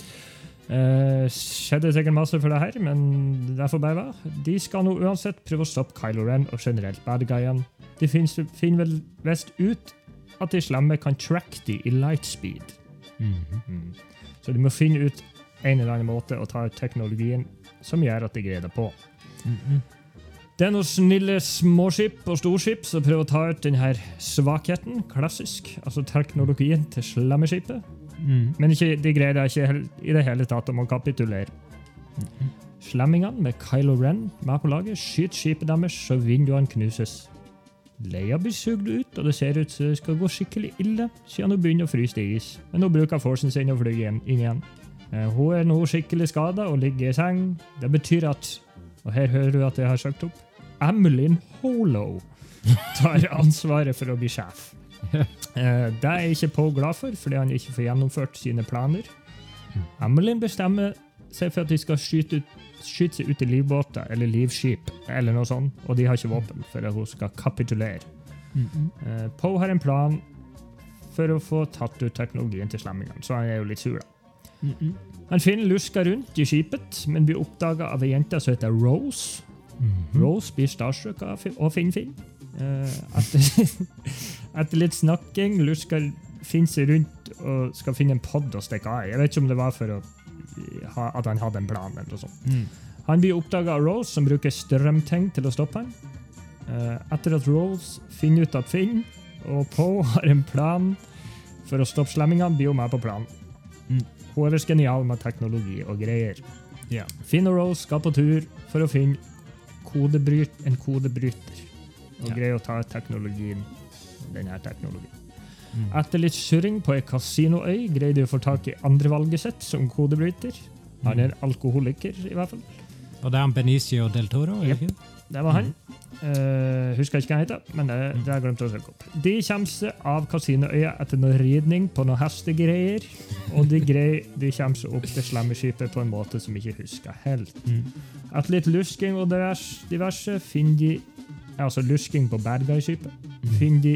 Eh, skjedde sikkert masse for det her, men det får bare være. De skal nå uansett prøve å stoppe Kylo Ren og generelt bad guyene. De finner, finner vel visst ut at de slemme kan tracke de i lightspeed. Mhm. Mm. Så de må finne ut en eller annen måte å ta ut teknologien som gjør at de greier det på. Mhm. Det er noen snille småskip og storskip som prøver å ta ut denne svakheten, klassisk, altså teknologien til slemmeskipet. Mhm. Men ikke, de greier det ikke i det hele tatt om å kapitulere. Slemmingene med Kylo Ren med på laget skyter skipet deres så vinduene knuses. Leia blir sugd ut, og det ser ut som det skal gå skikkelig ille, siden hun begynner å fryse til is. Men hun bruker forcen sin og flyr inn igjen. Eh, Hun er nå skikkelig skada og ligger i seng. Det betyr at Og her hører du at jeg har søkt opp. Emmeline Holo tar ansvaret for å bli sjef. Eh, Det er ikke Poe glad for, fordi han ikke får gjennomført sine planer. Emmeline bestemmer seg for at de skal skyte, ut, skyte seg ut i livbåter eller livskip, eller noe sånt, og de har ikke våpen for at hun skal kapitulere. Eh, Poe har en plan for å få tatt ut teknologien til slemmingene, så han er jo litt sur. da. Han finner lusker rundt i skipet, men blir oppdaga av ei jente som heter Rose. Mhm. Rose blir starstruck av Finn Finn. Finn. Eh, etter, etter litt snakking lusker seg rundt og skal finne en pod å stikke av i. Jeg vet ikke om det var for å, ha, at han hadde en plan. eller noe sånt. Mm. Han blir oppdaga av Rose, som bruker strømting til å stoppe ham. Eh, Etter at Rose finner ut at Finn og Poe har en plan for å stoppe slemmingene, blir hun med på planen. Mm. Hun er visst genial med teknologi og greier. Yeah. Finn og Rose skal på tur for å finne kodebryt, en kodebryter. Og yeah. greier å ta teknologien, denne teknologien. Mm. Etter litt surring på ei kasinoøy greide de å få tak i andrevalget sitt som kodebryter. Han er alkoholiker, i hvert fall. Og det er han Benicio del Toro? Yep. Det var han. Eh, husker ikke hva han heter, men det, det har jeg glemt å søke opp. De kommer seg av kasinoøya etter noe ridning på noen hestegreier. Og de, greier, de kommer seg opp til slemmeskipet på en måte som ikke husker helt. Mm. Etter litt lusking og diverse, diverse finner de Altså lusking på bad guy-skipet. Finner de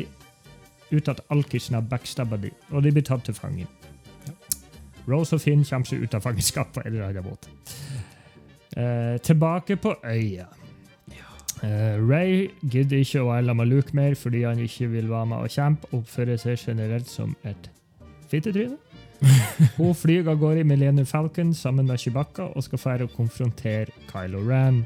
ut at alkisen har backstabba dem, og de blir tatt til fange. Rose og Finn kommer seg ut av fangenskap på en eller annen måte. Eh, tilbake på øya. Eh, Ray gidder ikke å være Luke mer fordi han ikke vil være med og kjempe oppfører seg generelt som et fittetryne. Hun flyr av gårde i Millennium Falcon sammen med Chewbacca og skal fære og konfrontere Kylo Ren.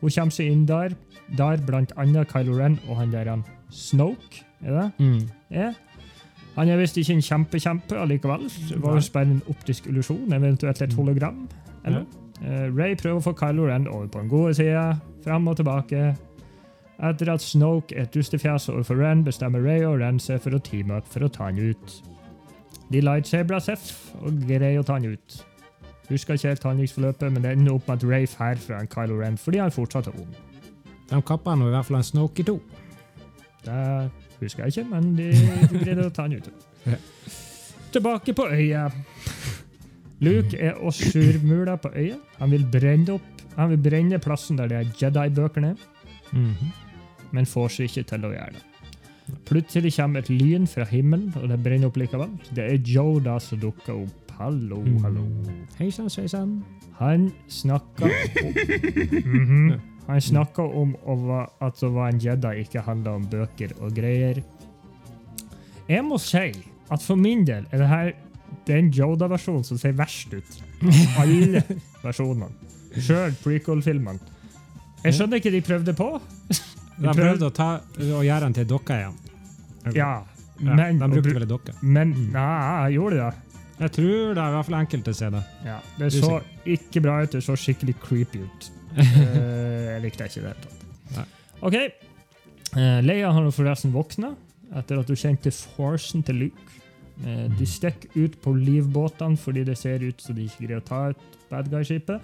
Hun kommer seg inn der, der blant annet Kylo Ren og han der han Snoke. Er det? Mm. Ja. Han er visst ikke en kjempekjempe allikevel. Var visst bare en optisk illusjon, eventuelt et hologram. Eller? Eh, Ray prøver å få Kylo Ren over på den gode sida, fram og tilbake. Etter at Snoke er et dustefjes overfor Ren, bestemmer Ray og Ren seg for å teame opp for å ta han ut. De lightsabra Seff og greier å ta han ut. Husker ikke helt handlingsforløpet, men det ender opp med at Ray drar fra en Kylo Ren fordi han fortsatt er ond. De kapper nå i hvert fall en Snoke i to. Det husker jeg ikke, men de, de greide å ta den ut. Ja. Tilbake på øya. Luke er og surmuler på øya. Han vil brenne opp Han vil brenne plassen der de Jedi-bøkene er, Mhm. men får seg ikke til å gjøre det. Plutselig kommer et lyn fra himmelen, og det brenner opp likevel. Det er Joe da som dukker opp. Hallo, hallo. Hei sann, sveisann. Han snakker om, Mhm. Han snakka om at å være en Jedi ikke handla om bøker og greier. Jeg må si at for min del er det her den Joda-versjonen som ser verst ut. Alle versjonene. Sjøl prequel-filmene. Jeg skjønner ikke de prøvde på. De prøvde å, ta, å gjøre den til dokka igjen. Ja, men, de brukte vel en dokke. men Nei, gjorde gjorde det. Jeg tror det er i hvert fall enkelte steder. Ja, det så ikke bra ut. Det så skikkelig creepy ut. Eh, jeg likte ikke det i det hele tatt. Nei. OK. Eh, Leia har forresten våkna etter at hun kjente forcen til Luke. Eh, de stikker ut på livbåtene fordi det ser ut som de ikke greier å ta ut bad guy-skipet.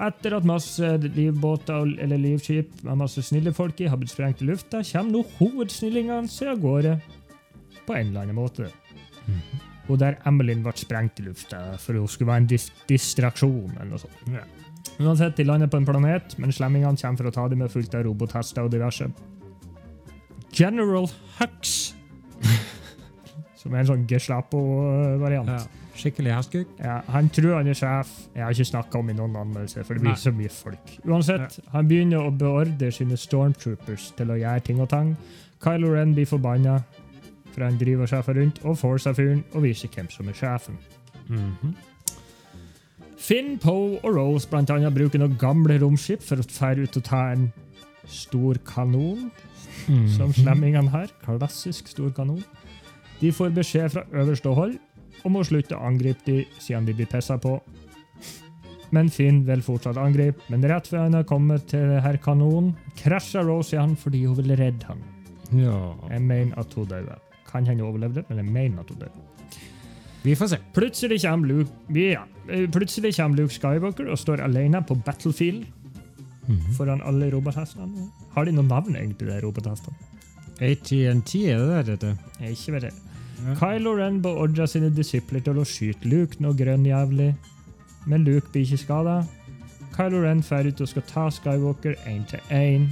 Etter at masse livbåter eller livskip med masse snille folk i har blitt sprengt i lufta, kommer nå hovedsnillingene seg av gårde på en eller annen måte. Og der Emmeline ble sprengt i lufta for hun skulle være en dis distraksjon. eller noe sånt. Ja. Uansett, De lander på en planet, men slemmingene kommer for å ta dem med fullt av robothester og diverse. General Hux, som er en sånn Geslapo-variant. Ja. Skikkelig hestkuk. Ja, han tror han er sjef. Jeg har ikke snakka om i noen anmeldelse, for det blir Nei. så mye folk. Uansett, han begynner å beordre sine stormtroopers til å gjøre ting og tang. Kylo Ren blir forbanna, for han driver sjefen rundt og får seg fyren og viser hvem som er sjefen. Mhm. Finn, Poe og Rose blant annet bruker noen gamle romskip for å fære ut og ta en stor kanon, mm. som slemmingene har. Klassisk stor kanon. De får beskjed fra øverste hold om å slutte å angripe de siden de blir pissa på. Men Finn vil fortsatt angripe, men rett før han har kommet til herr Kanon, krasjer Rose i han fordi hun vil redde han. Ja. Jeg mener at hun døde. Kan hende hun overlevde, men jeg mener at hun døde. Vi får se. Plutselig kommer Luke, ja, eh, plutselig kommer Luke Skywalker og står alene på battlefield Mhm. foran alle robothestene. Har de noen navn, egentlig, de robothestene? AT&T, er det det heter? Jeg ikke vet det. Ja. Kylo Ren beordrer sine disipler til å skyte Luke noe grønn jævlig, men Luke blir ikke skada. Kylo Ren drar ut og skal ta Skywalker én til én.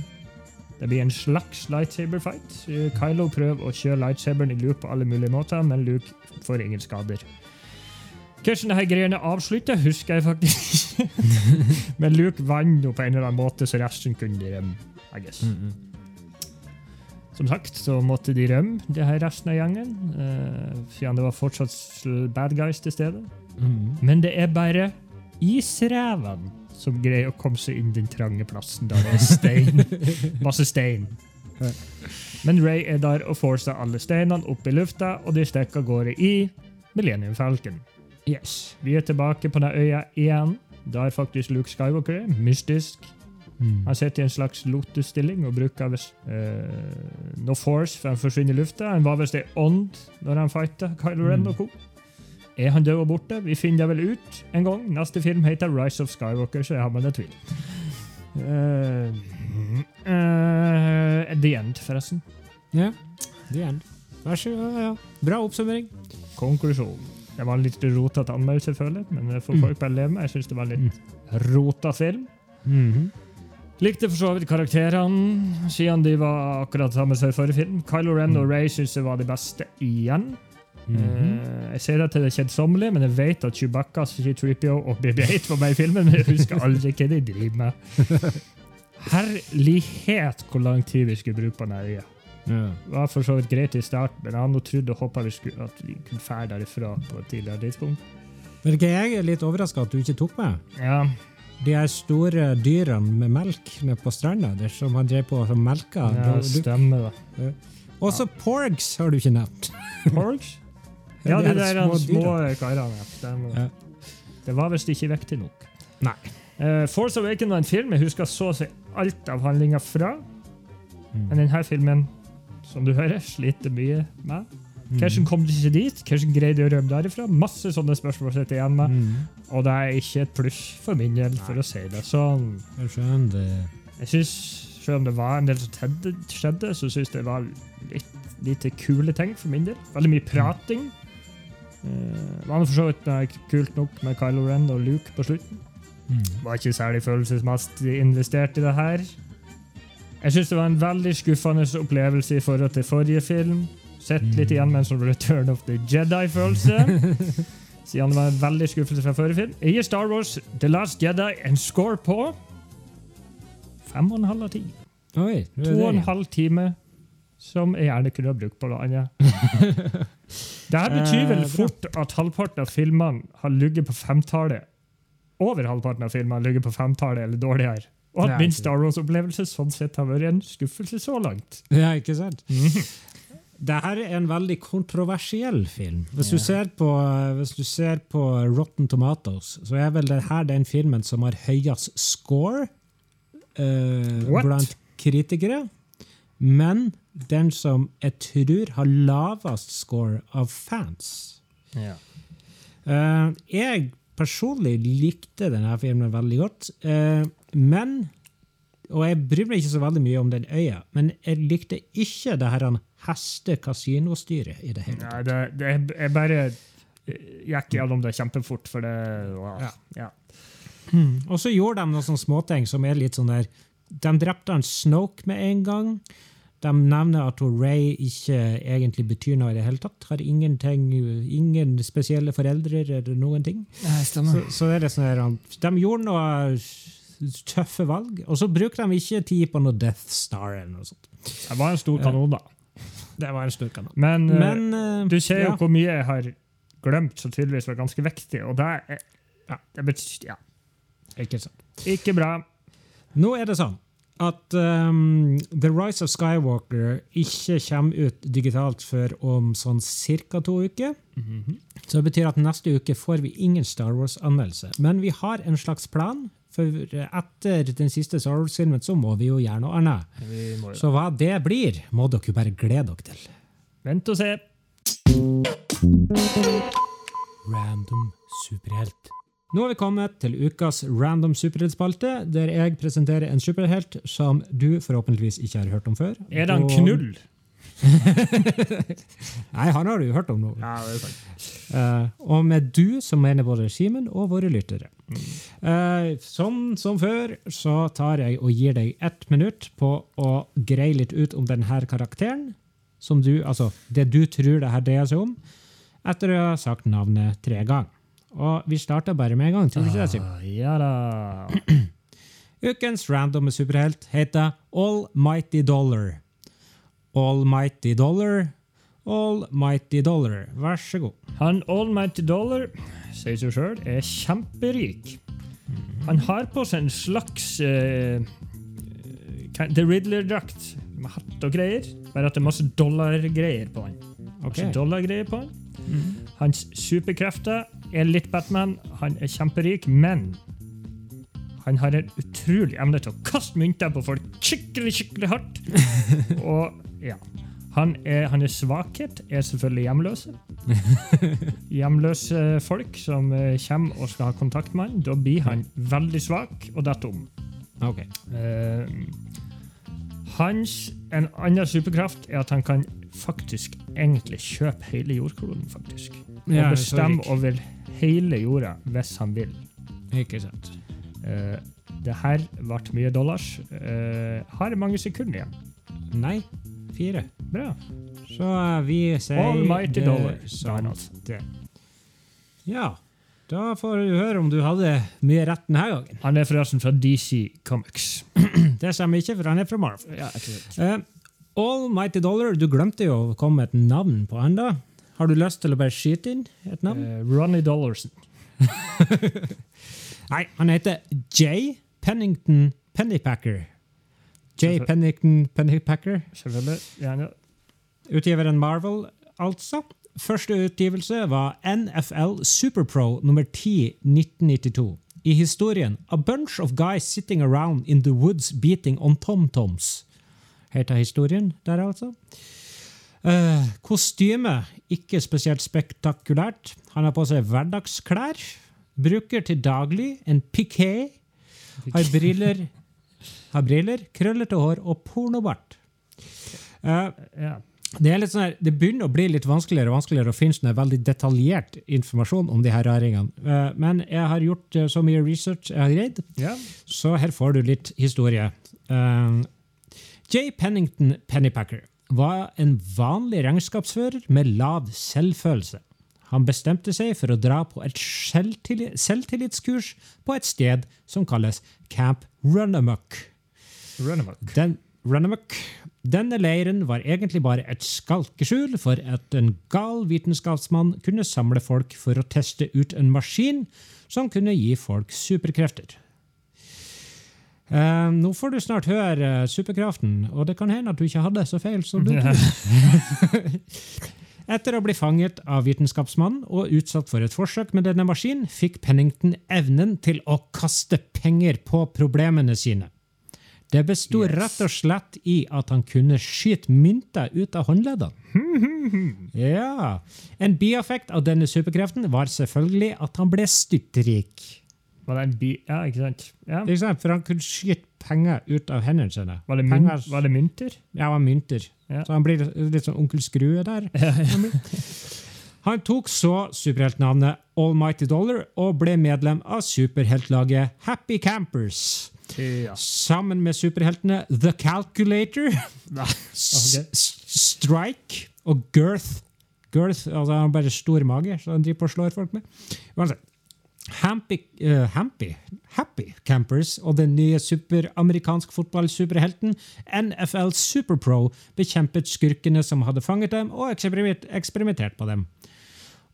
Det blir en slags lightsaber-fight. Eh, Kylo prøver å kjøre lightsaberen i Luke på alle mulige måter, men Luke får ingen skader. Hvordan disse greiene avslutter, husker jeg faktisk ikke. men Luke vant på en eller annen måte, så resten kunne de rømme. I guess. Mhm. Som sagt så måtte de rømme, det her resten av gjengen. Uh, siden det var fortsatt bad guys til stede. Mhm. Men det er bare isrevene som greier å komme seg inn den trange plassen der det er stein. Masse stein. Men Ray er der og får seg alle steinene opp i lufta, og de stikker av gårde i Millennium Falcon. Yes, Vi er tilbake på den øya igjen. der faktisk Luke Skywalker er. Mystisk. Mm. Han sitter i en slags lotus-stilling og bruker visst eh, no force for han forsvinner i lufta. Han var visst ei ånd når han fighta Kylo Ren Mm. og co. Er han død og borte? Vi finner det vel ut en gang. Neste film heter Rise of Skywalker, så jeg har med det tvil. Uh, uh, the End, forresten. Ja, the end. Vær så god. Ja. Bra oppsummering. Konklusjon. Det var en litt rotete anmeldelse, føler jeg, men det får Mm. folk bare leve med. Jeg syns det var en litt rota film. Mhm. Likte for så vidt karakterene, siden de var akkurat samme som i forrige film. Kylo Ren og Mm. Ray syns jeg var de beste igjen. Mhm. Eh, jeg ser det til det kjedsommelige, men jeg vet at Chewbacca, C3PO og BB8 var med i filmen, men jeg husker aldri hva de driver med. Herlighet hvor lang tid vi skulle bruke på den øya. Ja. Det var for så vidt greit i starten, men jeg hadde trodd og håpa vi at vi kunne fære derifra på et tidligere tidspunkt. Men jeg er litt overraska at du ikke tok med? Ja, De her store dyrene med melk med på stranda, der som han drev på og melka. ja det stemmer det. Også porgs har du ikke nevnt. Porgs? Ja, de der små, små karene. De, Ja. Det var visst ikke viktig nok. Nei. Uh, Force Awakens var en film jeg husker så å si alt av handlinga fra. Mm. Men denne filmen, som du hører, sliter mye med. Hvordan kom du ikke dit? Hvordan greide du å rømme derifra? Masse sånne spørsmål sitter igjen med. Mm. Og det er ikke et pluss for min del, for å si det sånn. Jeg skjønner det. Jeg synes, Selv om det var en del som skjedde, så syns jeg det var litt lite kule ting for min del. Veldig mye prating. Var det for så vidt eh, kult nok med Kylo Ren og Luke på slutten. Mm. Var ikke særlig følelsesmessig investert i det her. Jeg syns det var en veldig skuffende opplevelse i forhold til forrige film. Sett litt Mm. igjen med en sånn Return of the Jedi-følelse. Siden det var en veldig skuffelse fra forrige film. Jeg gir Star Wars The Last Jedi en score på fem og en halv av ti. Oi, det er To og en det. halv time som jeg gjerne kunne ha brukt på noe annet. Det her betyr vel Eh, fort at halvparten av filmene har ligget på femtallet. Over halvparten av filmene har ligget på femtallet eller dårligere. Og at min Star Wars-opplevelse sånn sett har vært en skuffelse så langt. Ja, ikke sant? Det her er en veldig kontroversiell film. Hvis, du ser på, hvis du ser på Rotten Tomatoes, så er vel det her den filmen som har høyest score uh, blant kritikere. Men den som jeg tror har lavest score av fans. Eh, jeg personlig likte denne filmen veldig godt, uh, men Og jeg bryr meg ikke så veldig mye om den øya, men jeg likte ikke det her heste-kasinostyret i det hele tatt. Nei, det, det jeg bare gikk gjennom det kjempefort, for det wow. Ja. ja. Og så gjorde de noen sånne småting som er litt sånn der De drepte han Snoke med en gang. De nevner at Ray ikke egentlig betyr noe i det hele tatt. Har ingenting, ingen spesielle foreldre eller noen ting. Så, så er det sånn her, De gjorde noe tøffe valg, og så bruker de ikke tid på noe Death Star eller noe sånt. Det var en stor kanon, da. Det var en stor kanon. Men, eh, Men uh, du ser jo ja. hvor mye jeg har glemt, som tydeligvis var ganske viktig. Og det er ja, det betyr, ja, Ikke sant. ikke bra. Nå er det sånn at um, The Rise of Skywalker ikke kommer ut digitalt før om sånn ca. to uker. Så det betyr at neste uke får vi ingen Star Wars-anmeldelse. Men vi har en slags plan, for etter den siste Star Wars-filmen så må vi jo gjøre noe annet. Jo Så hva det blir, må dere bare glede dere til. Vent og se. Random superhelt. Nå har vi kommet til ukas random superheltspalte, der jeg presenterer en superhelt som du forhåpentligvis ikke har hørt om før. Er det en knull? Nei, han har du jo hørt om nå. Ja, det er sant. Uh, og med du så mener både Simen og våre lyttere. Uh, som, som før så tar jeg og gir deg ett minutt på å greie litt ut om denne karakteren. Som du, altså det du tror det her dreier seg om, etter å ha sagt navnet tre ganger. Og vi starter bare med en gang. Tror du ikke det, Sim? Ah, ja da. Ukens randomme superhelt heter Almighty Dollar. Almighty Dollar. Almighty Dollar. Vær så god. Han Almighty Dollar sier seg sjøl er kjemperik. Han har på seg en slags uh, The Riddler-drakt med hatt og greier. Bare at det er masse dollargreier på han. Masse Ok. dollargreier på han. Hans superkrefter er litt Batman. Han er kjemperik, men Han har en utrolig evne til å kaste mynter på folk skikkelig, skikkelig hardt. Og ja. Han er, hans svakhet er selvfølgelig hjemløse. Hjemløse folk som eh, kommer og skal ha kontakt med han. Da blir han veldig svak og detter om. Ok. Uh, hans En annen superkraft er at han kan faktisk egentlig kjøpe hele jordkloden. faktisk. Og Ja, bestemme over hele jorda hvis han vil. Ikke sant. Uh, det her ble mye dollars. Uh, har mange sekunder igjen. Nei, fire. Bra. Så uh, vi sier Almighty dollar. som. Ja, da får du høre om du hadde mye rett denne gangen. Han er forresten fra DC Comics. Det stemmer ikke, for han er fra Marvel. Ja, uh, Almighty Dollar, du glemte jo å komme med et navn på han da. Har du lyst til å bare skyte inn et navn? Eh, Ronny Dollarson. Nei, han heter J. Pennington Pennypacker. J. Pennington Pennypacker. Selvfølgelig. Gjerne. Utgiveren Marvel, altså. Første utgivelse var NFL Superpro nummer 10 1992. I historien A bunch of guys sitting around in the woods beating on tom-toms. Heter historien der, altså. Uh, kostyme ikke spesielt spektakulært. Han har på seg hverdagsklær. Bruker til daglig en piké. Har briller, har briller krøllete hår og pornobart. Uh, Ja. det, er litt sånn her, det begynner å bli litt vanskeligere og vanskeligere å finne sånn veldig detaljert informasjon om de her raringene. Uh, men jeg har gjort uh, så mye research jeg har greid, ja. så her får du litt historie. Eh, J. Pennington Pennypacker var en vanlig regnskapsfører med lav selvfølelse. Han bestemte seg for å dra på et selvtilli- selvtillitskurs på et sted som kalles Camp Runamuck. Runamuck. Den, Runamuck. Denne leiren var egentlig bare et skalkeskjul for at en gal vitenskapsmann kunne samle folk for å teste ut en maskin som kunne gi folk superkrefter. Eh, nå får du snart høre superkraften, og det kan hende at du ikke hadde så feil som du. Etter å bli fanget av vitenskapsmannen og utsatt for et forsøk med denne maskinen, fikk Pennington evnen til å kaste penger på problemene sine. Det besto Yes. rett og slett i at han kunne skyte mynter ut av håndleddene. Ja. En bieffekt av denne superkreften var selvfølgelig at han ble styrtrik. Var det en by? Ja, ikke sant? Ja. Ikke sant? For han kunne skyte penger ut av hendene sine. Var, det myn Penger- var det mynter? Ja, det var mynter. Ja. Så han blir litt sånn onkel Skrue der. Han tok så superheltnavnet Almighty Dollar og ble medlem av superheltlaget Happy Campers. Ja. Sammen med superheltene The Calculator, okay. Strike og Girth. Girth, altså Han har bare stor mage, så han driver på og slår folk med. Uansett. Happy, uh, happy, happy Campers og den nye superamerikansk fotballsuperhelten NFL Superpro bekjempet skurkene som hadde fanget dem, og eksperimentert på dem.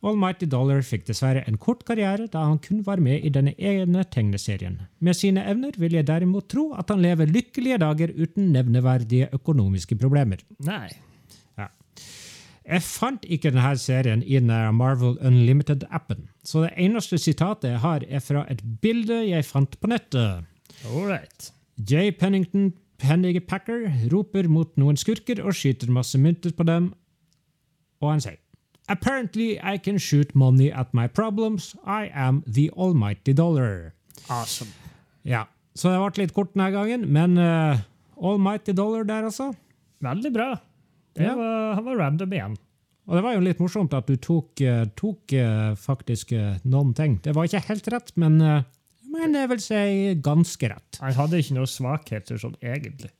Almighty Dollar fikk dessverre en kort karriere da han kun var med i denne ene tegneserien. Med sine evner vil jeg derimot tro at han lever lykkelige dager uten nevneverdige økonomiske problemer. Nei. Jeg fant ikke denne serien i Marvel Unlimited-appen, så det eneste sitatet jeg har, er fra et bilde jeg fant på nettet. All right. J. Pennington Pennypacker roper mot noen skurker og skyter masse mynter på dem, og han sier Apparently I can shoot money at my problems. I am the almighty dollar. Awesome. Ja, så det ble litt kort denne gangen, men uh, almighty dollar der, altså. Veldig bra. Ja. var, han var random igjen. Og det var jo litt morsomt at du tok, eh, tok eh, faktisk eh, noen ting. Det var ikke helt rett, men, men jeg vil si ganske rett. Han hadde ikke noen svakheter sånn egentlig.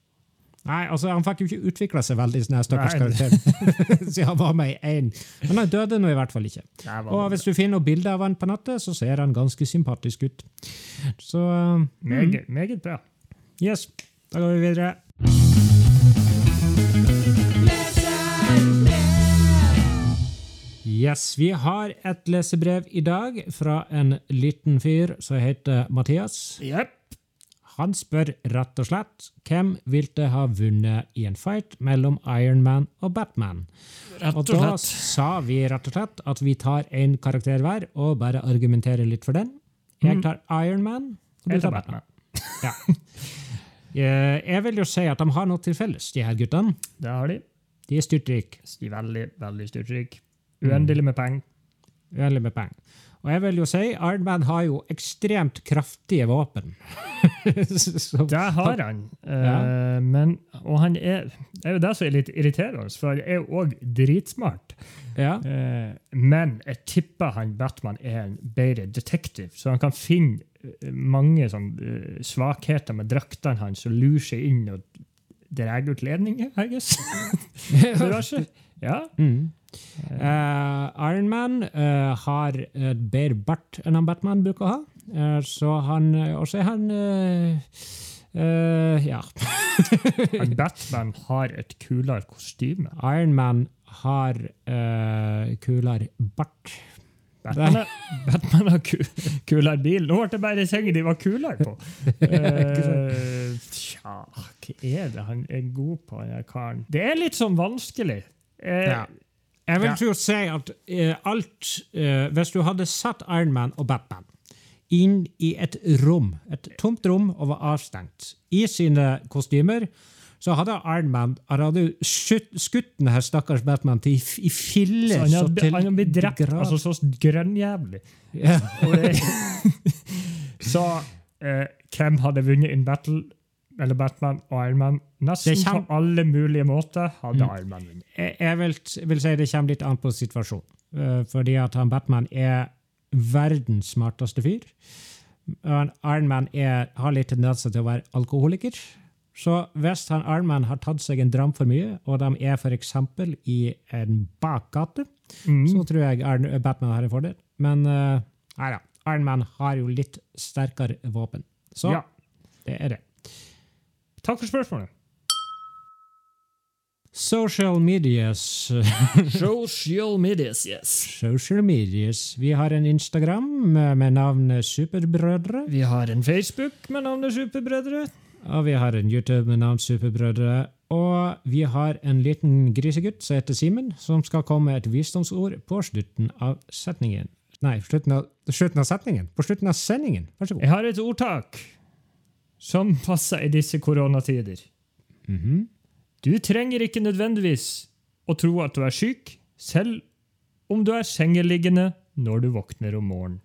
Nei, altså Han fikk jo ikke utvikla seg veldig, her stakkars Nei. karakter. Siden han var med i én. Men han døde nå i hvert fall ikke. Nei, Og hvis du finner noen bilder av han på nettet, så ser han ganske sympatisk ut. Så Meget, meget bra. yes, da går vi videre. Yes, Vi har et lesebrev i dag fra en liten fyr som heter Mathias. Yep. Han spør rett og slett hvem ville ha vunnet i en fight mellom Ironman og Batman. Rett Og og da slett. sa vi rett og slett at vi tar én karakter hver og bare argumenterer litt for den. Jeg tar Ironman, og du tar Batman. Ja. Eh, Jeg vil jo si at de har noe til felles, de her guttene. Det har de. De er styrtrike. Veldig, veldig styrtrike. Uendelig med penger. Uendelig med penger. Og jeg vil jo si Iron Man har jo ekstremt kraftige våpen. Det har han. Ja. Uh, men, og han er Det er jo det som er litt irriterende, for han er jo òg dritsmart. ja. Uh, men jeg tipper han Batman er en bedre detektiv, så han kan finne eh, mange sånn, uh, svakheter med draktene hans og lure seg inn og dra ut ledninger, I guess. Ja. Mm. Uh, Iron Man uh, har bedre bart enn han Batman bruker å ha. uh, så han Og så er han Ja. Batman har et kulere kostyme. Iron Man har kulere bart. Batman, er, Batman har ku, kulere bil. Nå ble det bare sengen de var kulere på. Uh, Tja, hva er det han er god på, den karen? Det er litt sånn vanskelig. Eh, Ja. Jeg vil tro si at eh, alt eh, Hvis du hadde satt Iron Man og Batman inn i et rom, et tomt rom og var avstengt, i sine kostymer, så hadde Iron Man skutt, denne stakkars Batman til i, filler. så han hadde, han hadde blitt drept grad. altså så grønnjævlig. ja. Så eh, hvem hadde vunnet in battle eller Batman og Iron Man? Nesten kjem- på alle mulige måter hadde Mm. Iron Man vunnet. Jeg, jeg vil, vil si det kommer litt an på situasjonen. Uh, fordi at han Batman er verdens smarteste fyr. Og Iron Man er, har litt tendenser til å være alkoholiker. Så hvis han Iron Man har tatt seg en dram for mye, og de er f.eks. i en bakgate, Mm. så tror jeg Iron, Batman har en fordel. Men uh, nei da. Iron Man har jo litt sterkere våpen. Så Ja. det er det. Takk for spørsmålet. Social medias Social medias, yes. Social medias. Vi har en Instagram med, med navnet Superbrødre. Vi har en Facebook med navnet Superbrødre. Og vi har en YouTube med navn Superbrødre. Og vi har en liten grisegutt som heter Simen, som skal komme med et visdomsord på slutten av setningen. Nei, slutten av, slutten av setningen. På slutten av sendingen. Vær så god. Jeg har et ordtak som passer i disse koronatider. Mhm. Du trenger ikke nødvendigvis å tro at du er syk, selv om du er sengeliggende når du våkner om morgenen.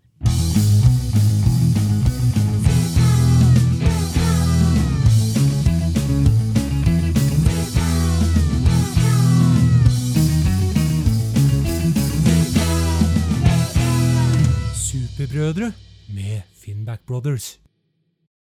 Superbrødre med Finnback Brothers.